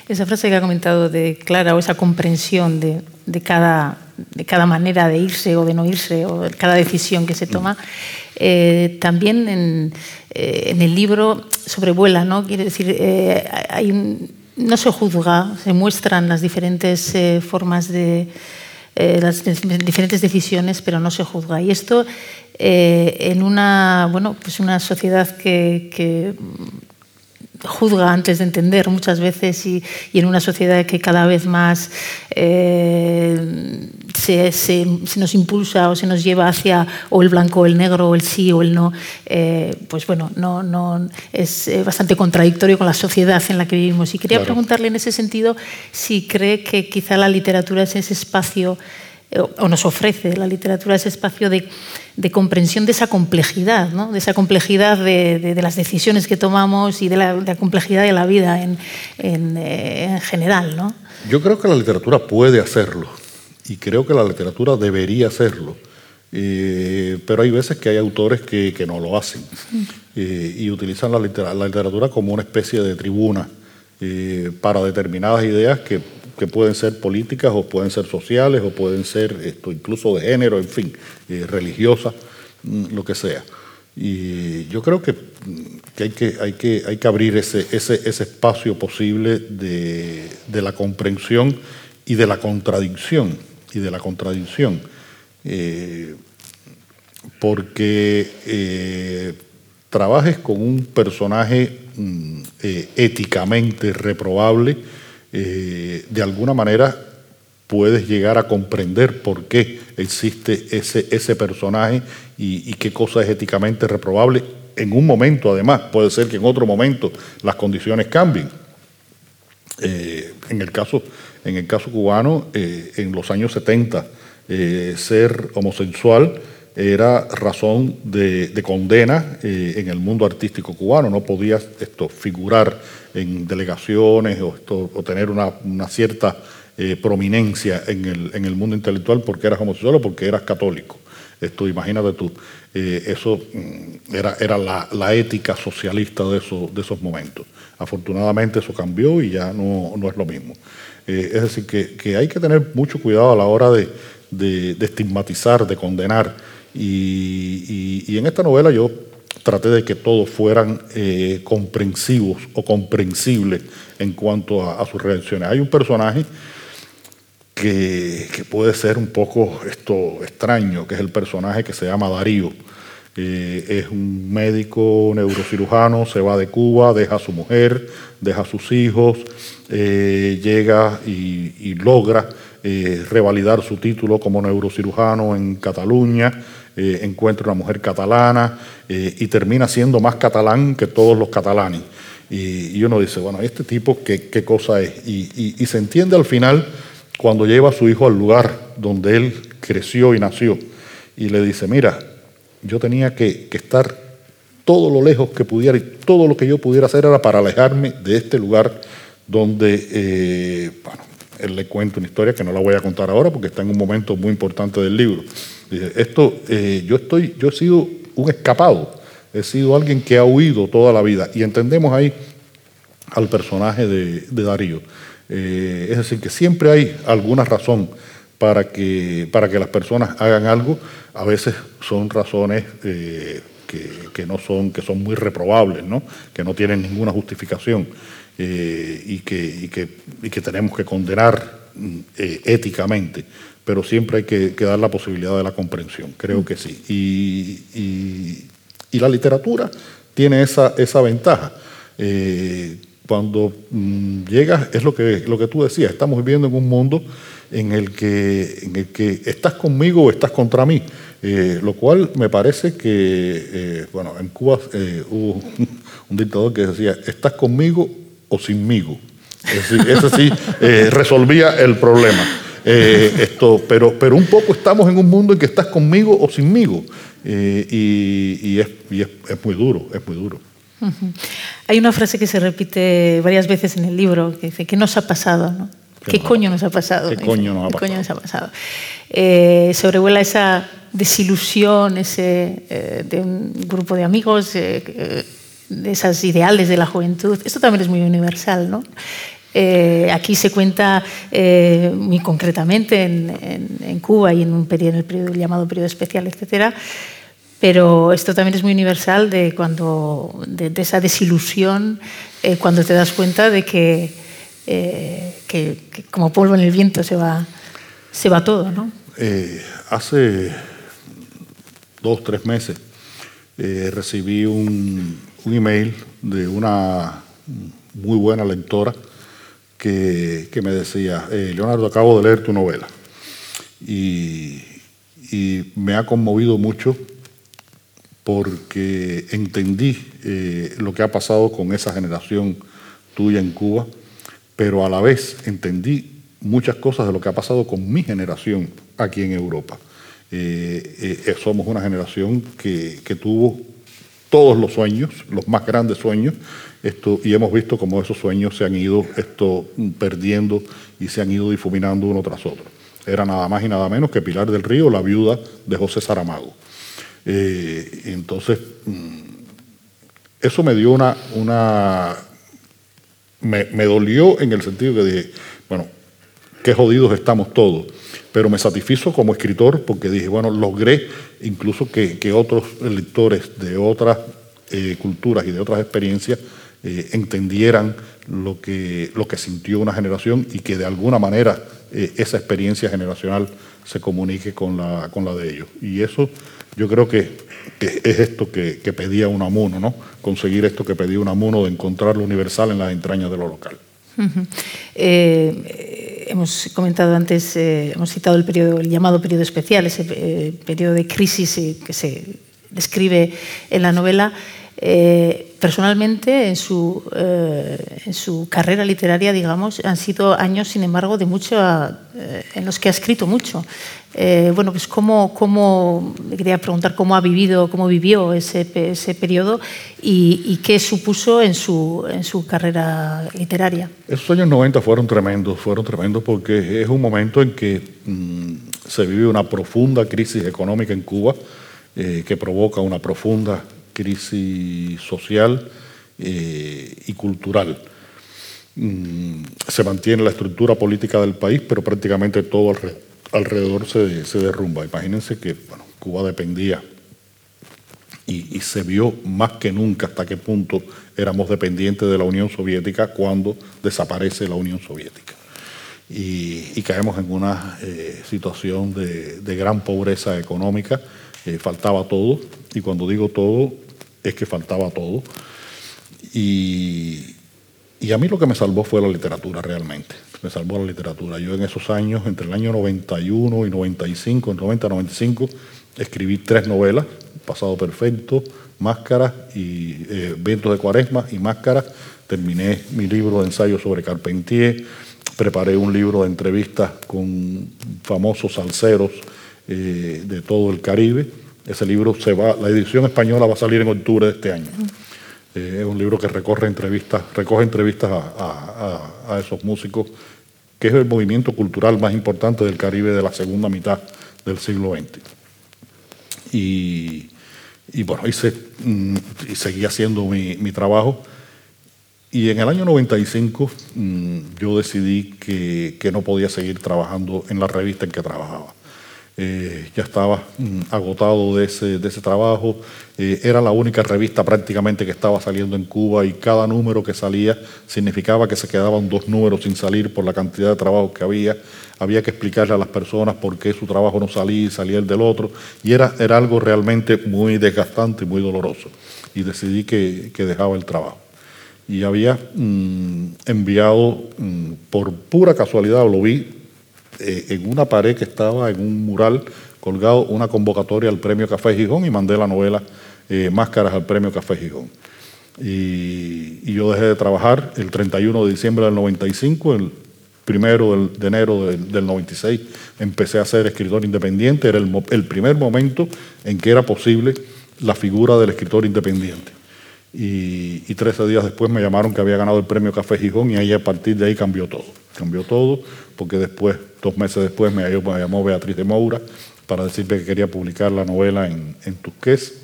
Esa frase que ha comentado de Clara, o esa comprensión de, de, cada, de cada manera de irse o de no irse, o de cada decisión que se toma, eh, también en, eh, en, el libro sobrevuela, ¿no? Quiere decir, hay no se juzga, se muestran las diferentes formas de eh, las diferentes decisiones, pero no se juzga. Y esto eh, en una, bueno, pues una sociedad que, que juzga antes de entender muchas veces y, y, en una sociedad que cada vez más eh, se, se, se, nos impulsa o se nos lleva hacia o el blanco o el negro o el sí o el no, eh, pues bueno, no, no, es eh, bastante contradictorio con la sociedad en la que vivimos. Y quería claro. preguntarle en ese sentido si cree que quizá la literatura es ese espacio o nos ofrece la literatura ese espacio de, de comprensión de esa complejidad, ¿no? de esa complejidad de, de, de, las decisiones que tomamos y de la, la complejidad de la vida en, en, eh, en, general. ¿no? Yo creo que la literatura puede hacerlo y creo que la literatura debería hacerlo, eh, pero hay veces que hay autores que, que no lo hacen eh, y utilizan la, literatura, la literatura como una especie de tribuna eh, para determinadas ideas que que pueden ser políticas o pueden ser sociales o pueden ser esto, incluso de género, en fin, eh, religiosas, mm, lo que sea. Y yo creo que, que, hay, que hay, que hay que abrir ese, ese, ese espacio posible de, de, la comprensión y de la contradicción. Y de la contradicción. Eh, porque eh, trabajes con un personaje mm, eh, éticamente reprobable, eh, de alguna manera puedes llegar a comprender por qué existe ese, ese personaje y, qué cosa es éticamente reprobable. En un momento, además, puede ser que en otro momento las condiciones cambien. Eh, en, el caso, en el caso cubano, eh, en los años 70, eh, ser homosexual era razón de, de condena eh, en el mundo artístico cubano. No podías esto, figurar en delegaciones o, esto, o tener una, cierta eh, prominencia en el, en el, mundo intelectual porque eras homosexual o porque eras católico. Esto, imagínate tú, eh, eso mm, era, la, ética socialista de, eso, de esos momentos. Afortunadamente eso cambió y ya no, es lo mismo. Es decir, que, hay que tener mucho cuidado a la hora de estigmatizar, de condenar. Y, en esta novela yo traté de que todos fueran eh, comprensivos o comprensibles en cuanto a, sus reacciones. Hay un personaje que, puede ser un poco esto extraño, que es el personaje que se llama Darío. Eh, es un médico neurocirujano, se va de Cuba, deja a su mujer, deja a sus hijos, eh, llega y, y logra eh, revalidar su título como neurocirujano en Cataluña eh, encuentra una mujer catalana eh, y termina siendo más catalán que todos los catalanes. Y, uno dice, bueno, ¿este tipo qué, cosa es? Y, se entiende al final cuando lleva a su hijo al lugar donde él creció y nació y le dice, mira, yo tenía que, que estar todo lo lejos que pudiera y todo lo que yo pudiera hacer era para alejarme de este lugar donde, eh, bueno, él le cuenta una historia que no la voy a contar ahora porque está en un momento muy importante del libro. Esto, eh, yo, estoy, yo he sido un escapado, he sido alguien que ha huido toda la vida y entendemos ahí al personaje de, Darío. Eh, es decir, que siempre hay alguna razón para que, para que las personas hagan algo, a veces son razones eh, que, que, no son, que son muy reprobables, ¿no? que no tienen ninguna justificación eh, y, que, y, que, y, que, tenemos que condenar mm, éticamente pero siempre hay que, dar la posibilidad de la comprensión, creo que sí. Y, la literatura tiene esa, esa ventaja. Eh, cuando mm, llegas, es lo que, lo que tú decías, estamos viviendo en un mundo en el que, en el que estás conmigo o estás contra mí. Eh, lo cual me parece que, eh, bueno, en Cuba eh, hubo [laughs] un, dictador que decía, ¿estás conmigo o sinmigo? ese sí resolvía el problema. esto, pero, pero un poco estamos en un mundo en que estás conmigo o sinmigo. y, es, y es, muy duro, es muy duro. Hay una frase que se repite varias veces en el libro que dice, ¿qué nos ha pasado? ¿no? ¿Qué, coño nos ha pasado? ¿Qué coño nos ha pasado? Coño nos ha pasado? Eh, sobrevuela esa desilusión ese, eh, de un grupo de amigos, eh, de esas ideales de la juventud. Esto también es muy universal, ¿no? aquí se cuenta muy concretamente en, Cuba y en, un periodo, en el periodo llamado periodo especial, etcétera, pero esto también es muy universal de, cuando, de, esa desilusión cuando te das cuenta de que eh, que, como polvo en el viento se va, se va todo, ¿no? Eh, hace dos, tres meses eh, recibí un, un, email de una muy buena lectora que, que me decía, Leonardo, acabo de leer tu novela y, y me ha conmovido mucho porque entendí lo que ha pasado con esa generación tuya en Cuba pero a la vez entendí muchas cosas de lo que ha pasado con mi generación aquí en Europa. Eh, eh, eh, somos una generación que, tuvo todos los sueños, los más grandes sueños, esto, y hemos visto cómo esos sueños se han ido esto, perdiendo y se han ido difuminando uno tras otro. Era nada más y nada menos que Pilar del Río, la viuda de José Saramago. entonces, mm, eso me dio una, una me, dolió en el sentido que dije, bueno, qué jodidos estamos todos, pero me satisfizo como escritor porque dije, bueno, logré incluso que, otros lectores de otras eh, culturas y de otras experiencias eh, entendieran lo que, lo que sintió una generación y que de alguna manera eh, esa experiencia generacional se comunique con la, con la de ellos. Y eso yo creo que es esto que, pedía un amuno, ¿no? Conseguir esto que pedía un amuno de encontrar lo universal en las entrañas de lo local. Hemos comentado antes, eh, hemos citado el, periodo, el llamado periodo especial, ese eh, periodo de crisis que se describe en la novela. Personalmente, en su, en su carrera literaria, digamos, han sido años, sin embargo, de mucho, en los que ha escrito mucho. Eh, bueno, pues cómo, cómo, quería preguntar cómo ha vivido, cómo vivió ese, ese periodo y, qué supuso en su, en su carrera literaria. Esos años 90 fueron tremendos, fueron tremendos porque es un momento en que mm, se vive una profunda crisis económica en Cuba eh, que provoca una profunda crisis social eh, y cultural. Mm, se mantiene la estructura política del país, pero prácticamente todo alrededor se, derrumba. Imagínense que Cuba dependía y, se vio más que nunca hasta qué punto éramos dependientes de la Unión Soviética cuando desaparece la Unión Soviética. Y, caemos en una eh, situación de, gran pobreza económica, eh, faltaba todo, y cuando digo todo, es que faltaba todo. Y, y a mí lo que me salvó fue la literatura realmente me salvó la literatura. Yo en esos años, entre el año 91 y 95, en 90 95, escribí tres novelas, Pasado Perfecto, Máscara y eh, Vientos de Cuaresma y Máscara. Terminé mi libro de ensayo sobre Carpentier, preparé un libro de entrevistas con famosos salseros eh, de todo el Caribe. Ese libro se va, la edición española va a salir en octubre de este año. Eh, es un libro que recorre entrevistas, recoge entrevistas a, esos músicos, que es el movimiento cultural más importante del Caribe de la segunda mitad del siglo XX. Y, bueno, hice, mm, y seguí haciendo mi, trabajo. Y en el año 95 mm, yo decidí que, no podía seguir trabajando en la revista en que trabajaba. eh, ya estaba mm, agotado de ese, de ese trabajo. Eh, era la única revista prácticamente que estaba saliendo en Cuba y cada número que salía significaba que se quedaban dos números sin salir por la cantidad de trabajo que había. Había que explicarle a las personas por qué su trabajo no salía y salía el del otro. Y era, era algo realmente muy desgastante y muy doloroso. Y decidí que, que dejaba el trabajo y había mm, enviado mm, por pura casualidad, lo vi eh, en una pared que estaba en un mural colgado una convocatoria al premio Café Gijón y mandé la novela eh, Máscaras al premio Café Gijón. Y, yo dejé de trabajar el 31 de diciembre del 95, el primero de enero del, 96 empecé a ser escritor independiente, era el primer momento en que era posible la figura del escritor independiente. Y, y, 13 días después me llamaron que había ganado el premio Café Gijón y ahí a partir de ahí cambió todo. Cambió todo porque después, dos meses después, me, llamó Beatriz de Moura para decirme que quería publicar la novela en, en Tusqués.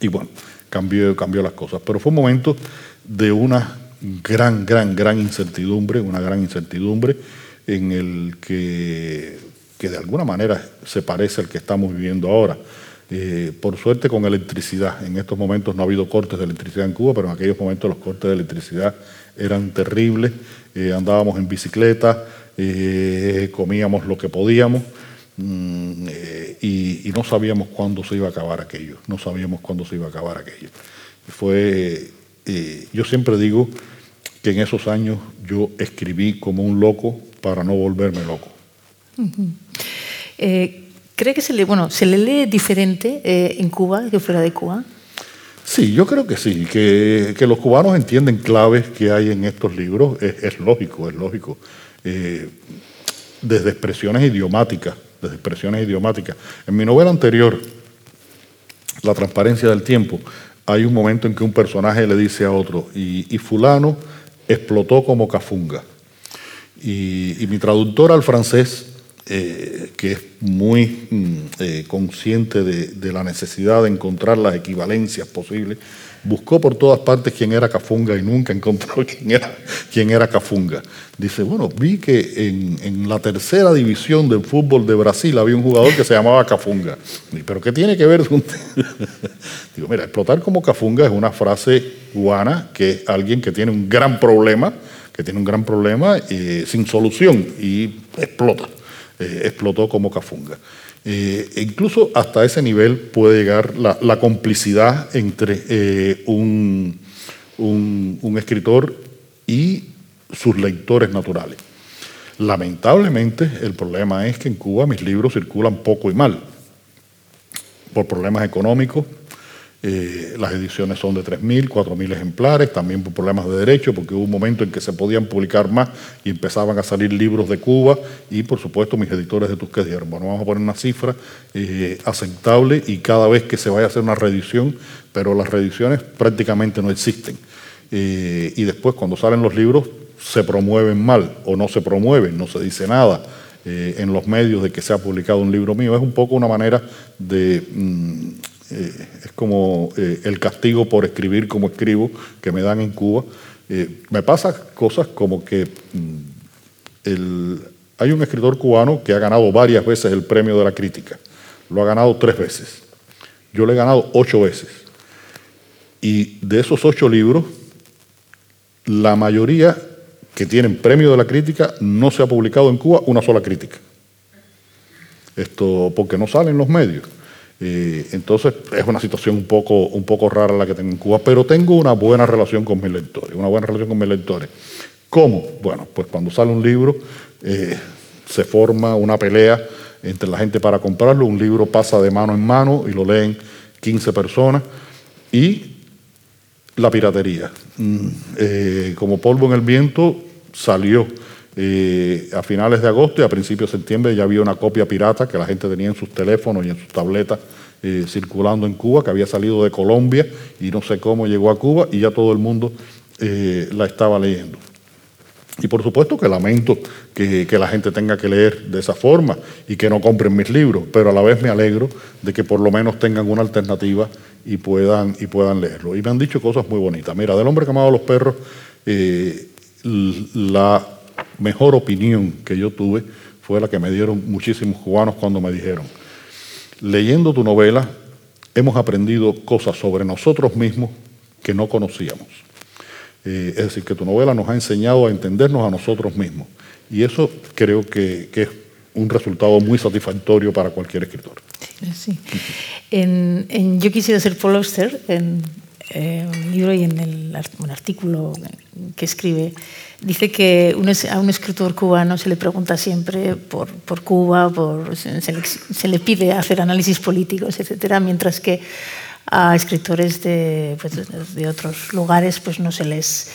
Y bueno, cambió, cambió las cosas. Pero fue un momento de una gran, gran, gran incertidumbre, una gran incertidumbre en el que, que de alguna manera se parece al que estamos viviendo ahora. Eh, por suerte con electricidad. En estos momentos no ha habido cortes de electricidad en Cuba, pero en aquellos momentos los cortes de electricidad eran terribles. Eh, andábamos en bicicleta, eh, comíamos lo que podíamos mm, y, no sabíamos cuándo se iba a acabar aquello. No sabíamos cuándo se iba a acabar aquello. Fue, yo siempre digo que en esos años yo escribí como un loco para no volverme loco. ¿Cree que se le, bueno, se le lee diferente eh, en Cuba que fuera de Cuba? Sí, yo creo que sí, que, que los cubanos entienden claves que hay en estos libros, es, lógico, es lógico. Eh, desde expresiones idiomáticas, desde expresiones idiomáticas. En mi novela anterior, La transparencia del tiempo, hay un momento en que un personaje le dice a otro, y, fulano explotó como cafunga. Y, y mi traductor al francés eh, que es muy mm, eh, consciente de, la necesidad de encontrar las equivalencias posibles, buscó por todas partes quién era Cafunga y nunca encontró [laughs] quién era, quién era Cafunga. Dice, bueno, vi que en, la tercera división del fútbol de Brasil había un jugador que se llamaba Cafunga. ¿Pero qué tiene que ver? [laughs] Digo, mira, explotar como Cafunga es una frase cubana que es alguien que tiene un gran problema, que tiene un gran problema eh, sin solución y explota. Eh, explotó como cafunga. Eh, e incluso hasta ese nivel puede llegar la, complicidad entre eh, un, un, escritor y sus lectores naturales. Lamentablemente, el problema es que en Cuba mis libros circulan poco y mal, por problemas económicos, eh, las ediciones son de 3.000, 4.000 ejemplares, también por problemas de derecho, porque hubo un momento en que se podían publicar más y empezaban a salir libros de Cuba y por supuesto mis editores de Tusquets dijeron, bueno, vamos a poner una cifra eh, aceptable y cada vez que se vaya a hacer una reedición, pero las reediciones prácticamente no existen. Eh, y después cuando salen los libros se promueven mal o no se promueven, no se dice nada. en los medios de que se ha publicado un libro mío. Es un poco una manera de mm, eh, es como eh, el castigo por escribir como escribo que me dan en Cuba. Eh, me pasa cosas como que mm, hay un escritor cubano que ha ganado varias veces el premio de la crítica. Lo ha ganado tres veces. Yo le he ganado ocho veces. Y de esos ocho libros, la mayoría que tienen premio de la crítica no se ha publicado en Cuba una sola crítica. Esto porque no salen los medios. Eh, entonces es una situación un poco, un poco rara la que tengo en Cuba, pero tengo una buena relación con mis lectores, una buena relación con mis lectores. ¿Cómo? Bueno, pues cuando sale un libro eh, se forma una pelea entre la gente para comprarlo, un libro pasa de mano en mano y lo leen 15 personas y la piratería. Mm, eh, como polvo en el viento salió a finales de agosto y a principios de septiembre ya había una copia pirata que la gente tenía en sus teléfonos y en sus tabletas eh, circulando en Cuba, que había salido de Colombia y no sé cómo llegó a Cuba y ya todo el mundo eh, la estaba leyendo. Y por supuesto que lamento que, la gente tenga que leer de esa forma y que no compren mis libros, pero a la vez me alegro de que por lo menos tengan una alternativa y puedan, y puedan leerlo. Y me han dicho cosas muy bonitas. Mira, del hombre que amaba a los perros, eh, la mejor opinión que yo tuve fue la que me dieron muchísimos cubanos cuando me dijeron, leyendo tu novela hemos aprendido cosas sobre nosotros mismos que no conocíamos. Eh, es decir, que tu novela nos ha enseñado a entendernos a nosotros mismos. Y eso creo que, es un resultado muy satisfactorio para cualquier escritor. Yo quisiera ser Paul eh, un libro y en el, un artículo que escribe, dice que a un escritor cubano se le pregunta siempre por, por Cuba, por, se, le, pide hacer análisis políticos, etcétera, mientras que a escritores de, pues, de otros lugares pues no se les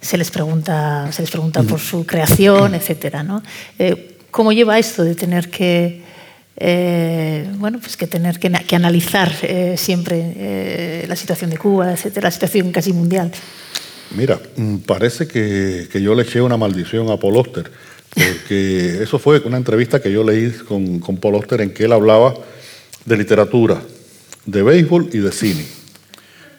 se les pregunta se les pregunta por su creación etcétera ¿no? Eh, cómo lleva esto de tener que eh, bueno, pues que tener que, que analizar eh, siempre eh, la situación de Cuba, etcétera, la situación casi mundial. Mira, mm, parece que, que, yo le eché una maldición a Paul Oster, porque [laughs] eso fue una entrevista que yo leí con, con Paul Oster en que él hablaba de literatura, de béisbol y de cine.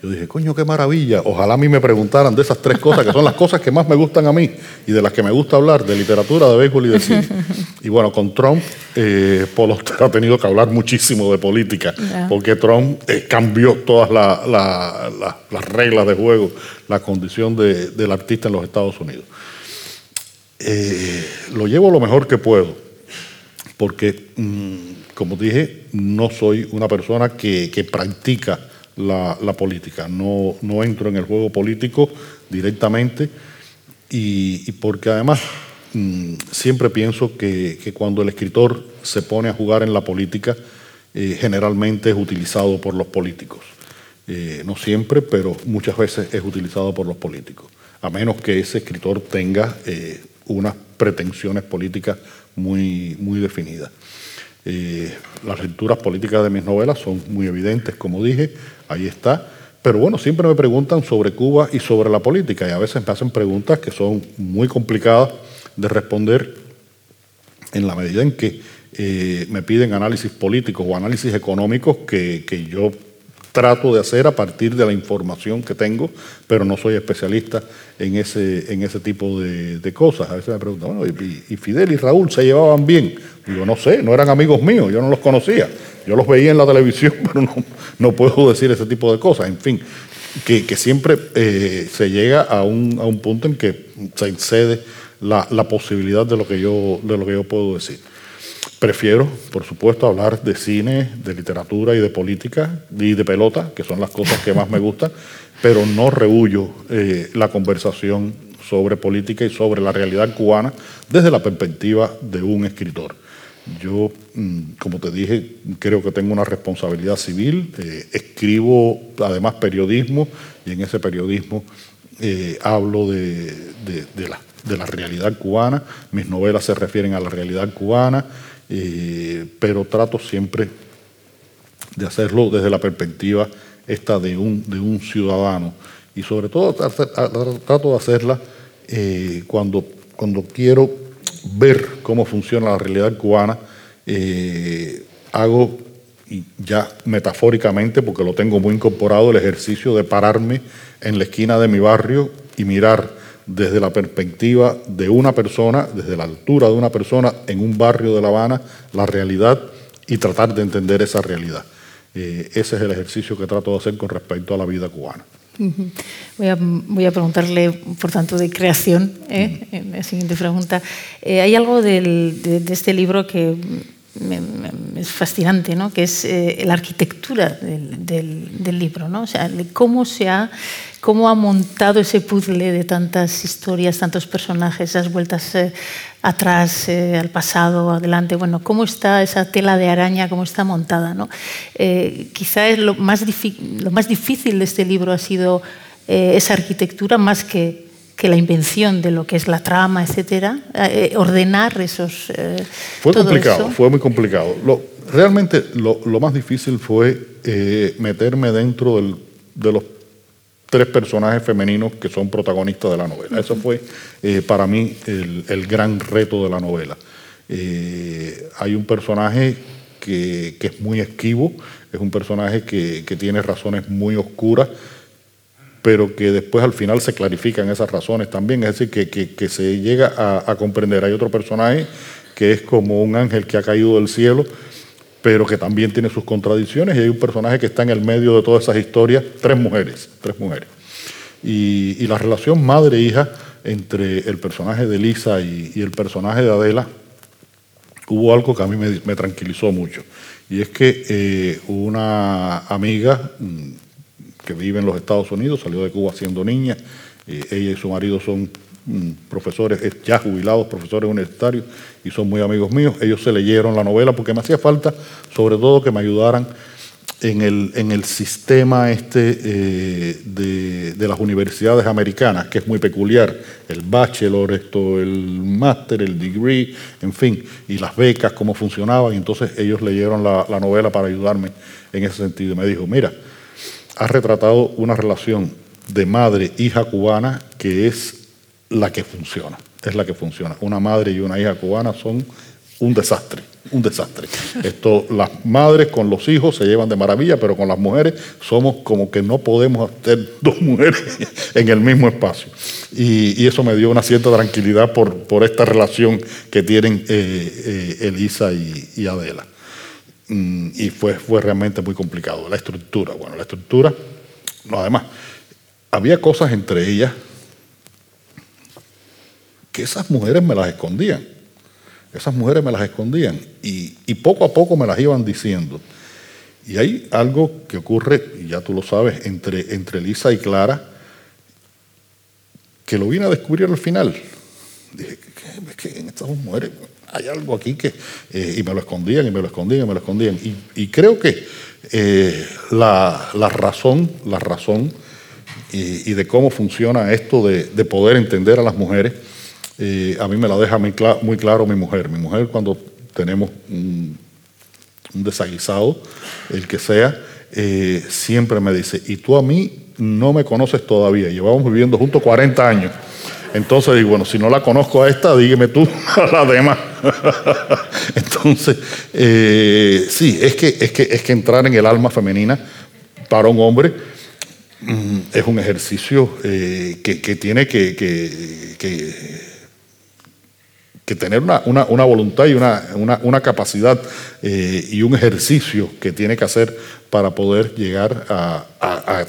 Yo dije, coño, qué maravilla. Ojalá a mí me preguntaran de esas tres cosas, que son las cosas que más me gustan a mí y de las que me gusta hablar, de literatura, de béisbol y de cine. [laughs] Y bueno, con Trump, eh, Polo [laughs] ha tenido que hablar muchísimo de política, porque Trump eh, cambió todas las reglas de juego, la condición del artista en los Estados Unidos. Eh, lo llevo lo mejor que puedo, porque, mm, como dije, no soy una persona que, que practica la, política. No, no, entro en el juego político directamente y, porque además mm, siempre pienso que, cuando el escritor se pone a jugar en la política, eh, generalmente es utilizado por los políticos. Eh, no siempre, pero muchas veces es utilizado por los políticos, a menos que ese escritor tenga eh, unas pretensiones políticas muy, muy definidas. las lecturas políticas de mis novelas son muy evidentes, como dije, ahí está. Pero bueno, siempre me preguntan sobre Cuba y sobre la política y a veces me hacen preguntas que son muy complicadas de responder en la medida en que eh, me piden análisis políticos o análisis económicos que, que yo trato de hacer a partir de la información que tengo, pero no soy especialista en ese, en ese tipo de, cosas. A veces me preguntan, bueno, ¿y, Fidel y Raúl se llevaban bien? Digo, no sé, no eran amigos míos, yo no los conocía. Yo los veía en la televisión, [laughs] pero no, no puedo decir ese tipo de cosas. En fin, que, siempre eh, se llega a un, a un, punto en que se excede la, la posibilidad de lo, que yo, de lo que yo puedo decir. Prefiero, por supuesto, hablar de cine, de literatura y de política y de pelota, que son las cosas que más me gustan, pero no rehuyo eh, la conversación sobre política y sobre la realidad cubana desde la perspectiva de un escritor. Yo, mm, como te dije, creo que tengo una responsabilidad civil, eh, escribo además periodismo y en ese periodismo eh, hablo de, de la realidad cubana, mis novelas se refieren a la realidad cubana, pero trato siempre de hacerlo desde la perspectiva esta de un, de un ciudadano. Y sobre todo trato de hacerla eh, cuando, cuando quiero ver cómo funciona la realidad cubana, eh, hago ya metafóricamente, porque lo tengo muy incorporado, el ejercicio de pararme en la esquina de mi barrio y mirar desde la perspectiva de una persona, desde la altura de una persona en un barrio de La Habana, la realidad y tratar de entender esa realidad. Eh, ese es el ejercicio que trato de hacer con respecto a la vida cubana. Voy a, voy a, preguntarle, por tanto, de creación, ¿eh? en la siguiente pregunta. Eh, hay algo del, de, este libro que es fascinante, ¿no? que es la arquitectura del, del, del, libro, ¿no? o sea, cómo se ha cómo ha montado ese puzzle de tantas historias, tantos personajes, esas vueltas eh, atrás, eh, al pasado, adelante. Bueno, cómo está esa tela de araña, cómo está montada. ¿no? Eh, quizá es lo más, lo más difícil de este libro ha sido esa arquitectura más que, que, la invención de lo que es la trama, etcétera, ordenar esos. fue complicado, fue muy complicado. Lo, realmente lo, lo, más difícil fue meterme dentro del, de los tres personajes femeninos que son protagonistas de la novela. Eso fue eh, para mí el, gran reto de la novela. Eh, hay un personaje que, es muy esquivo, es un personaje que, tiene razones muy oscuras, pero que después al final se clarifican esas razones también, es decir, que, se llega a, comprender. Hay otro personaje que es como un ángel que ha caído del cielo, pero que también tiene sus contradicciones, y hay un personaje que está en el medio de todas esas historias, tres mujeres, tres mujeres. Y, la relación madre-hija entre el personaje de Lisa y, el personaje de Adela, hubo algo que a mí me, tranquilizó mucho. Y es que eh, una amiga mm, que vive en los Estados Unidos, salió de Cuba siendo niña, ella y su marido son profesores, ya jubilados, profesores universitarios, y son muy amigos míos. Ellos se leyeron la novela porque me hacía falta, sobre todo, que me ayudaran en el, en el sistema este eh, de, las universidades americanas, que es muy peculiar, el bachelor, esto, el máster, el degree, en fin, y las becas, cómo funcionaban, y entonces ellos leyeron la, la novela para ayudarme en ese sentido. Me dijo, mira, has retratado una relación de madre-hija cubana que es la que funciona, es la que funciona. Una madre y una hija cubana son un desastre, un desastre. Esto, las madres con los hijos se llevan de maravilla, pero con las mujeres somos como que no podemos tener dos mujeres [laughs] en el mismo espacio. Y, eso me dio una cierta tranquilidad por, por esta relación que tienen eh, eh, Elisa y, Adela. Mm, y fue, fue realmente muy complicado. La estructura, bueno, la estructura, no, además, había cosas entre ellas que esas mujeres me las escondían. Esas mujeres me las escondían y, poco a poco me las iban diciendo. Y hay algo que ocurre, y ya tú lo sabes, entre, entre Lisa y Clara, que lo vine a descubrir al final. Dije, es que en estas mujeres hay algo aquí que... Eh, y me lo escondían, y me lo escondían, y me lo escondían. Y, creo que eh, la, razón, la razón y, de cómo funciona esto de, de poder entender a las mujeres a mí me la deja muy, claro mi mujer. Mi mujer cuando tenemos un, desaguisado, el que sea, eh, siempre me dice, y tú a mí no me conoces todavía, llevamos viviendo juntos 40 años. Entonces digo, bueno, si no la conozco a esta, dígame tú [laughs] a la demás. [laughs] Entonces, eh, sí, es que, es, que, es que entrar en el alma femenina para un hombre mm, es un ejercicio eh, que, tiene que que tener una, una, voluntad y una, una capacidad eh, y un ejercicio que tiene que hacer para poder llegar a,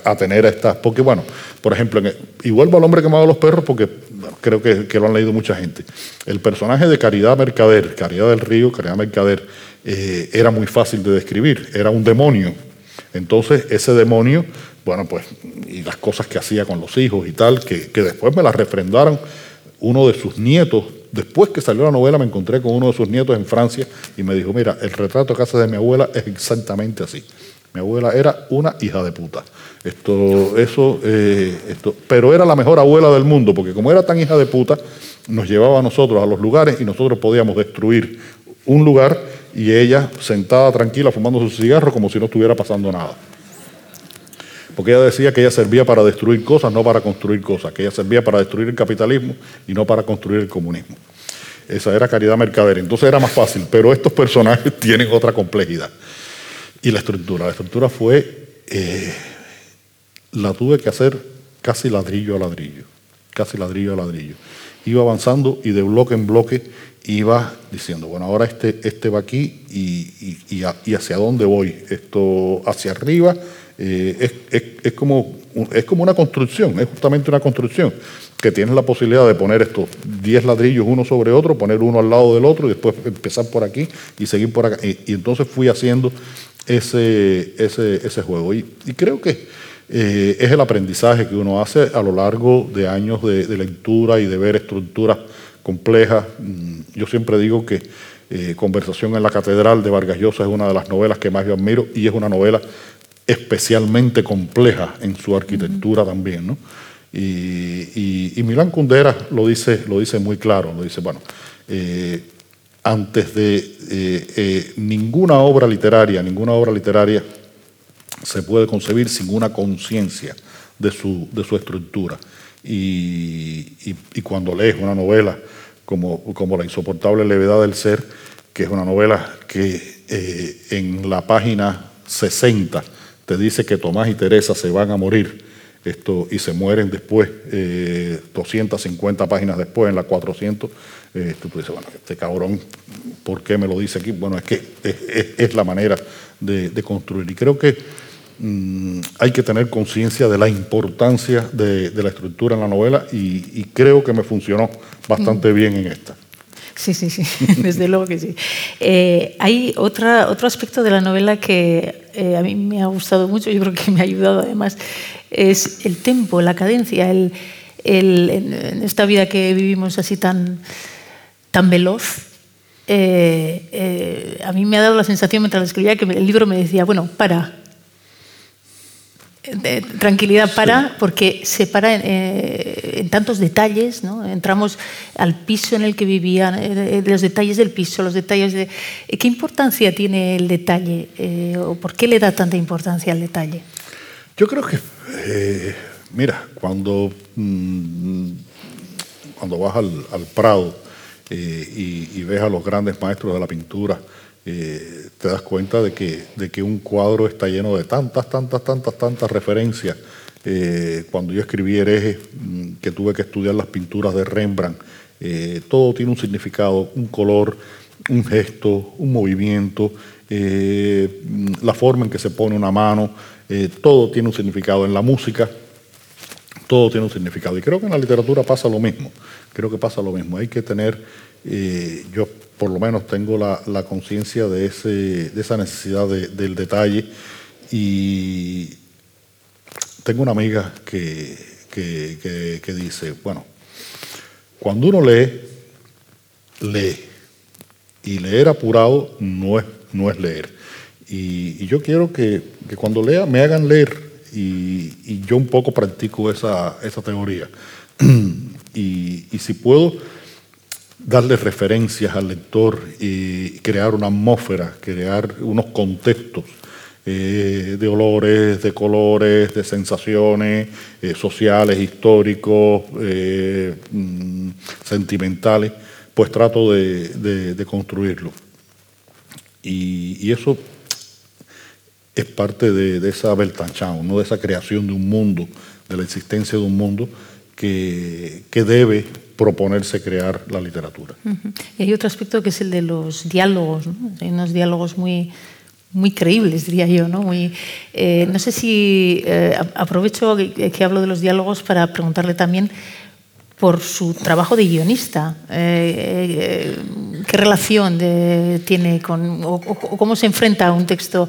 a, tener estas. Porque, bueno, por ejemplo, y vuelvo al hombre que a los perros porque creo que, que, lo han leído mucha gente. El personaje de Caridad Mercader, Caridad del Río, Caridad Mercader, eh, era muy fácil de describir, era un demonio. Entonces, ese demonio, bueno, pues, y las cosas que hacía con los hijos y tal, que, que después me las refrendaron uno de sus nietos Después que salió la novela me encontré con uno de sus nietos en Francia y me dijo, mira, el retrato que hace de mi abuela es exactamente así. Mi abuela era una hija de puta. Esto, eso, eh, esto, pero era la mejor abuela del mundo, porque como era tan hija de puta, nos llevaba a nosotros a los lugares y nosotros podíamos destruir un lugar y ella sentada tranquila fumando su cigarro como si no estuviera pasando nada. Porque ella decía que ella servía para destruir cosas, no para construir cosas, que ella servía para destruir el capitalismo y no para construir el comunismo. Esa era caridad mercader. Entonces era más fácil, pero estos personajes [laughs] tienen otra complejidad. Y la estructura. La estructura fue, eh, la tuve que hacer casi ladrillo a ladrillo, casi ladrillo a ladrillo. Iba avanzando y de bloque en bloque iba diciendo, bueno, ahora este, este va aquí y, y hacia dónde voy. Esto hacia arriba eh, es, como, es como una construcción, es justamente una construcción, que tienes la posibilidad de poner estos 10 ladrillos uno sobre otro, poner uno al lado del otro y después empezar por aquí y seguir por acá. Y, entonces fui haciendo ese, ese, ese juego. Y, creo que eh, es el aprendizaje que uno hace a lo largo de años de, lectura y de ver estructuras complejas. Mm, yo siempre digo que eh, Conversación en la Catedral de Vargas Llosa es una de las novelas que más yo admiro y es una novela especialmente compleja en su arquitectura también. ¿no? Y, y, Milán Kundera lo dice, lo dice muy claro, lo dice, bueno, eh, antes de eh, eh, ninguna obra literaria, ninguna obra literaria se puede concebir sin una conciencia de su, de su estructura. Y, y, cuando lees una novela como, como La insoportable levedad del ser, que es una novela que en la página 60 te dice que Tomás y Teresa se van a morir esto, y se mueren después, 250 páginas después, en las 400, tú dices, bueno, este cabrón, ¿por qué me lo dice aquí? Bueno, es que es, la manera de, de construir. Y creo que Mm, hay que tener conciencia de la importancia de, la estructura en la novela y, creo que me funcionó bastante mm. bien en esta. Sí, sí, sí, [laughs] desde luego que sí. Eh, hay otra, otro aspecto de la novela que eh, a mí me ha gustado mucho, yo creo que me ha ayudado además, es el tempo, la cadencia, el, en esta vida que vivimos así tan, tan veloz. Eh, a mí me ha dado la sensación mientras escribía que el libro me decía, bueno, para, tranquilidad para, porque se para eh, en, tantos detalles, ¿no? entramos al piso en el que vivían, eh, los detalles del piso, los detalles de... Eh, ¿Qué importancia tiene el detalle o por qué le da tanta importancia al detalle? Yo creo que, mira, cuando, mm, cuando vas al, Prado y, y ves a los grandes maestros de la pintura, eh, te das cuenta de que, de que un cuadro está lleno de tantas, tantas, tantas, tantas referencias. Eh, cuando yo escribí Hereje, mm, que tuve que estudiar las pinturas de Rembrandt, eh, todo tiene un significado, un color, un gesto, un movimiento, mm, la forma en que se pone una mano, todo tiene un significado. En la música, todo tiene un significado. Y creo que en la literatura pasa lo mismo. Creo que pasa lo mismo. Hay que tener, yo por lo menos tengo la, conciencia de, de, esa necesidad del detalle y tengo una amiga que, que, dice, bueno, cuando uno lee, lee. Y leer apurado no es, no es leer. Y, yo quiero que, cuando lea me hagan leer. Y, yo un poco practico esa, esa teoría. [clears throat] y si puedo darle referencias al lector y crear una atmósfera, crear unos contextos eh, de olores, de colores, de sensaciones eh, sociales, históricos, eh, mm, sentimentales, pues trato de, construirlo. Y, eso es parte de, esa Weltanschauung, ¿no? de esa creación de un mundo, de la existencia de un mundo que debe proponerse crear la literatura. Y hay otro aspecto que es el de los diálogos, ¿no? hay unos diálogos muy, muy creíbles, diría yo. No, muy, eh, no sé si eh, aprovecho que, hablo de los diálogos para preguntarle también por su trabajo de guionista. Eh, ¿Qué relación tiene con, o, cómo se enfrenta a un texto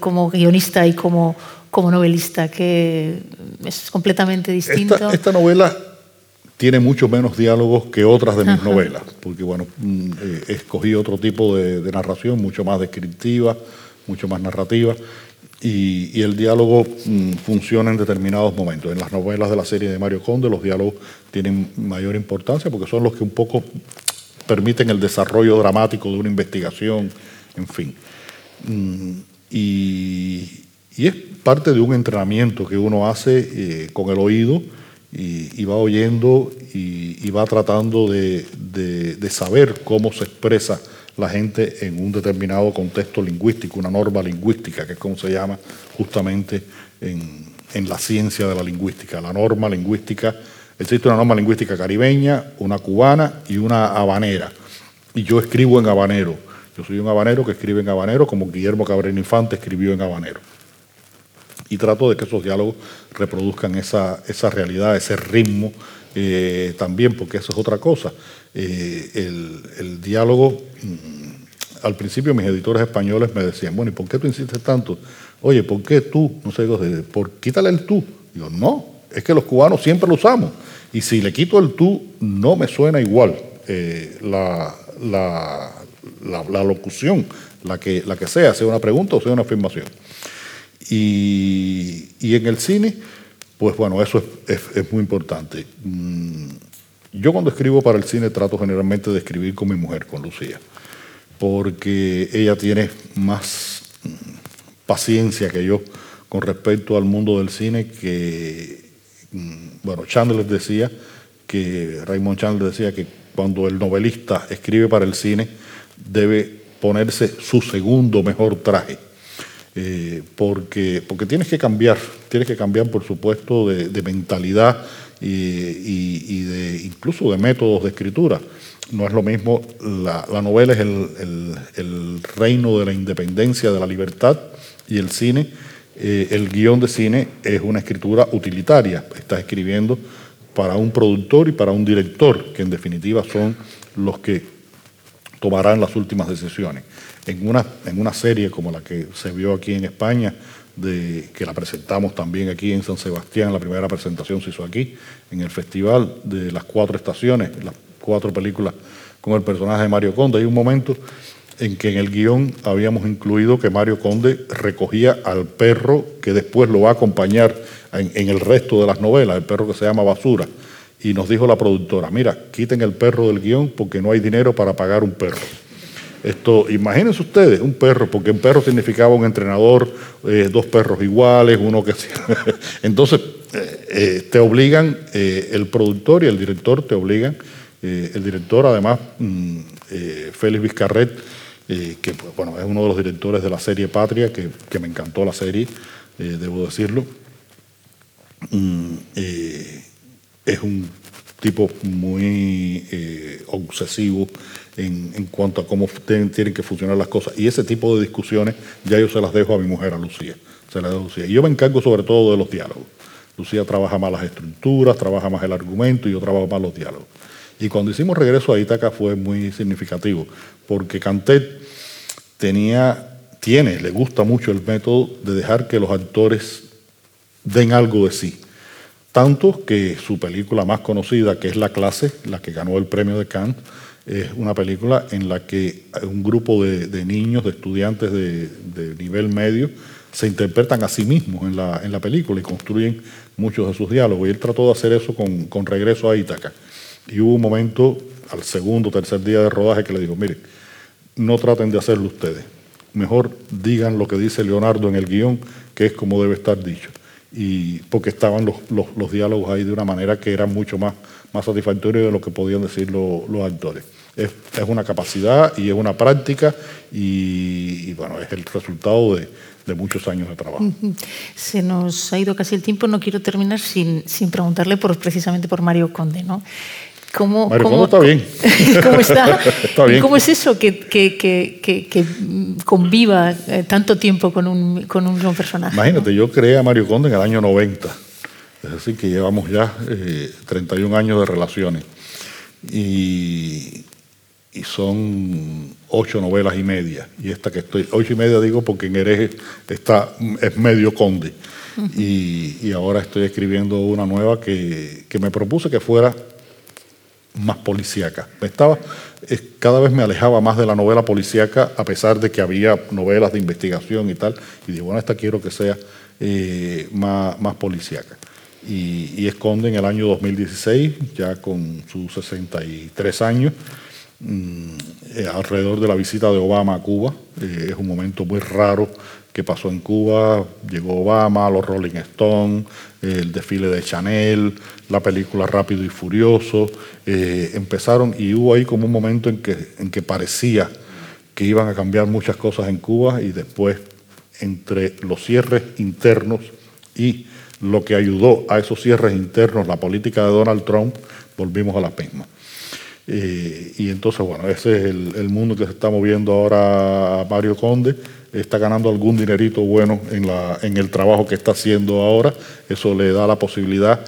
como guionista y como, como novelista? Que es completamente distinto. Esta, esta novela tiene mucho menos diálogos que otras de mis novelas, porque bueno, mm, eh, escogí otro tipo de, narración, mucho más descriptiva, mucho más narrativa, y, el diálogo mm, funciona en determinados momentos. En las novelas de la serie de Mario Conde los diálogos tienen mayor importancia porque son los que un poco permiten el desarrollo dramático de una investigación, en fin. Mm, y, es parte de un entrenamiento que uno hace eh, con el oído, y, va oyendo y, va tratando de, saber cómo se expresa la gente en un determinado contexto lingüístico, una norma lingüística, que es como se llama justamente en, la ciencia de la lingüística. La norma lingüística, existe una norma lingüística caribeña, una cubana y una habanera. Y yo escribo en habanero. Yo soy un habanero que escribe en habanero como Guillermo Cabrera Infante escribió en habanero y trato de que esos diálogos reproduzcan esa, esa realidad, ese ritmo eh, también, porque eso es otra cosa. Eh, el, diálogo, mm, al principio mis editores españoles me decían, bueno, ¿y por qué tú insistes tanto? Oye, ¿por qué tú? No sé, por quítale el tú. Digo, no, es que los cubanos siempre lo usamos. Y si le quito el tú, no me suena igual eh, la, la, la, locución, la que, la que sea, sea una pregunta o sea una afirmación. Y, en el cine, pues bueno, eso es, muy importante. Mm, yo cuando escribo para el cine trato generalmente de escribir con mi mujer, con Lucía, porque ella tiene más mm, paciencia que yo con respecto al mundo del cine que, mm, bueno, Chandler decía que, Raymond Chandler decía que cuando el novelista escribe para el cine debe ponerse su segundo mejor traje eh, porque, porque tienes que cambiar, tienes que cambiar, por supuesto, de, mentalidad y, de, incluso de métodos de escritura. No es lo mismo, la, novela es el, reino de la independencia, de la libertad, y el cine, eh, el guion de cine es una escritura utilitaria. Estás escribiendo para un productor y para un director, que en definitiva son los que tomarán las últimas decisiones en una, en una serie como la que se vio aquí en España, que la presentamos también aquí en San Sebastián, la primera presentación se hizo aquí, en el festival de las cuatro estaciones, las cuatro películas con el personaje de Mario Conde. Hay un momento en que en el guion habíamos incluido que Mario Conde recogía al perro que después lo va a acompañar en, en el resto de las novelas, el perro que se llama Basura. Y nos dijo la productora, mira, quiten el perro del guion porque no hay dinero para pagar un perro. Esto, imagínense ustedes, un perro, porque un perro significaba un entrenador, eh, dos perros iguales, uno que... [laughs] Entonces, eh, eh, te obligan, el productor y el director te obligan, el director además, mm, Félix Vizcarret, que pues, bueno, es uno de los directores de la serie Patria, que, me encantó la serie, debo decirlo, mm, es un tipo muy obsesivo en, cuanto a cómo tienen, que funcionar las cosas. Y ese tipo de discusiones ya yo se las dejo a mi mujer, a Lucía. Se las Lucía. Y yo me encargo sobre todo de los diálogos. Lucía trabaja más las estructuras, trabaja más el argumento y yo trabajo más los diálogos. Y cuando hicimos regreso a Ítaca fue muy significativo, porque Cantet tenía, tiene, le gusta mucho el método de dejar que los actores den algo de sí. Tanto que su película más conocida, que es La clase, la que ganó el premio de Cannes, es una película en la que un grupo de, niños, de estudiantes de, nivel medio, se interpretan a sí mismos en la, en la, película y construyen muchos de sus diálogos. Y él trató de hacer eso con, con regreso a Ítaca. Y hubo un momento, al segundo tercer día de rodaje, que le dijo, mire, no traten de hacerlo ustedes. Mejor digan lo que dice Leonardo en el guion, que es como debe estar dicho. Y porque estaban los, los, diálogos ahí de una manera que era mucho más, más satisfactoria de lo que podían decir los actores es, una capacidad y es una práctica y, bueno, es el resultado de, muchos años de trabajo. Se nos ha ido casi el tiempo, no quiero terminar sin, sin preguntarle por, precisamente por Mario Conde, ¿no? ¿Cómo, Mario Conde está bien. [laughs] ¿Cómo está? [laughs] ¿Cómo es eso que, que, que, que conviva eh, tanto tiempo con un, con un personaje? Imagínate, yo creé a Mario Conde en el año 90, es decir, que llevamos ya 31 eh, años de relaciones. Y, y son ocho novelas y media. Y esta que estoy, ocho y media digo porque en Hereje está, es medio conde. y, ahora estoy escribiendo una nueva que, me propuse que fuera más policíaca. estaba, cada vez me alejaba más de la novela policíaca, a pesar de que había novelas de investigación y tal. Y digo, bueno, esta quiero que sea eh, más, más policíaca. Y, esconde en el año 2016, ya con sus 63 años, Mm, eh, alrededor de la visita de Obama a Cuba. Eh, es un momento muy raro que pasó en Cuba. Llegó Obama, los Rolling Stones, el desfile de Chanel, la película Rápido y Furioso. Eh, empezaron y hubo ahí como un momento en que, en que parecía que iban a cambiar muchas cosas en Cuba y después entre los cierres internos y lo que ayudó a esos cierres internos, la política de Donald Trump, volvimos a la misma. Eh, y entonces, bueno, ese es el, mundo que se está moviendo ahora Mario Conde. Está ganando algún dinerito bueno en, la, en el trabajo que está haciendo ahora. Eso le da la posibilidad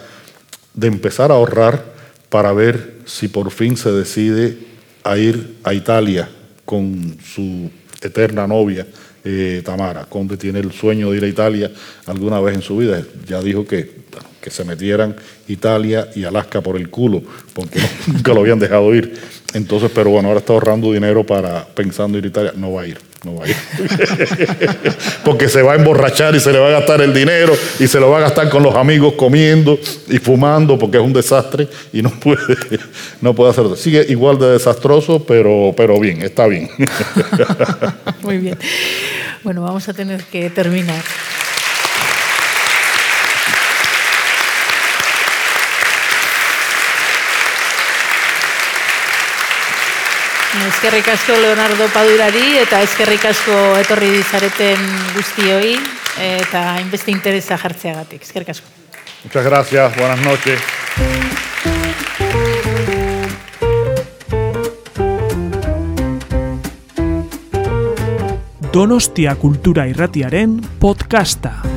de empezar a ahorrar para ver si por fin se decide a ir a Italia con su eterna novia, eh, Tamara. Conde tiene el sueño de ir a Italia alguna vez en su vida. Ya dijo que que se metieran Italia y Alaska por el culo, porque [laughs] nunca lo habían dejado ir. Entonces, pero bueno, ahora está ahorrando dinero para pensando ir a Italia. No va a ir, no va a ir. [laughs] porque se va a emborrachar y se le va a gastar el dinero y se lo va a gastar con los amigos comiendo y fumando porque es un desastre y no puede, no puede hacerlo. Sigue igual de desastroso, pero, pero bien, está bien. [laughs] Muy bien. Bueno, vamos a tener que terminar. Eskerrik asko Leonardo Padurari eta eskerrik asko etorri dizareten guztioi eta hainbeste interesa jartzeagatik. Eskerrik asko. Muchas gracias, buenas noches. Donostia Kultura Irratiaren podcasta.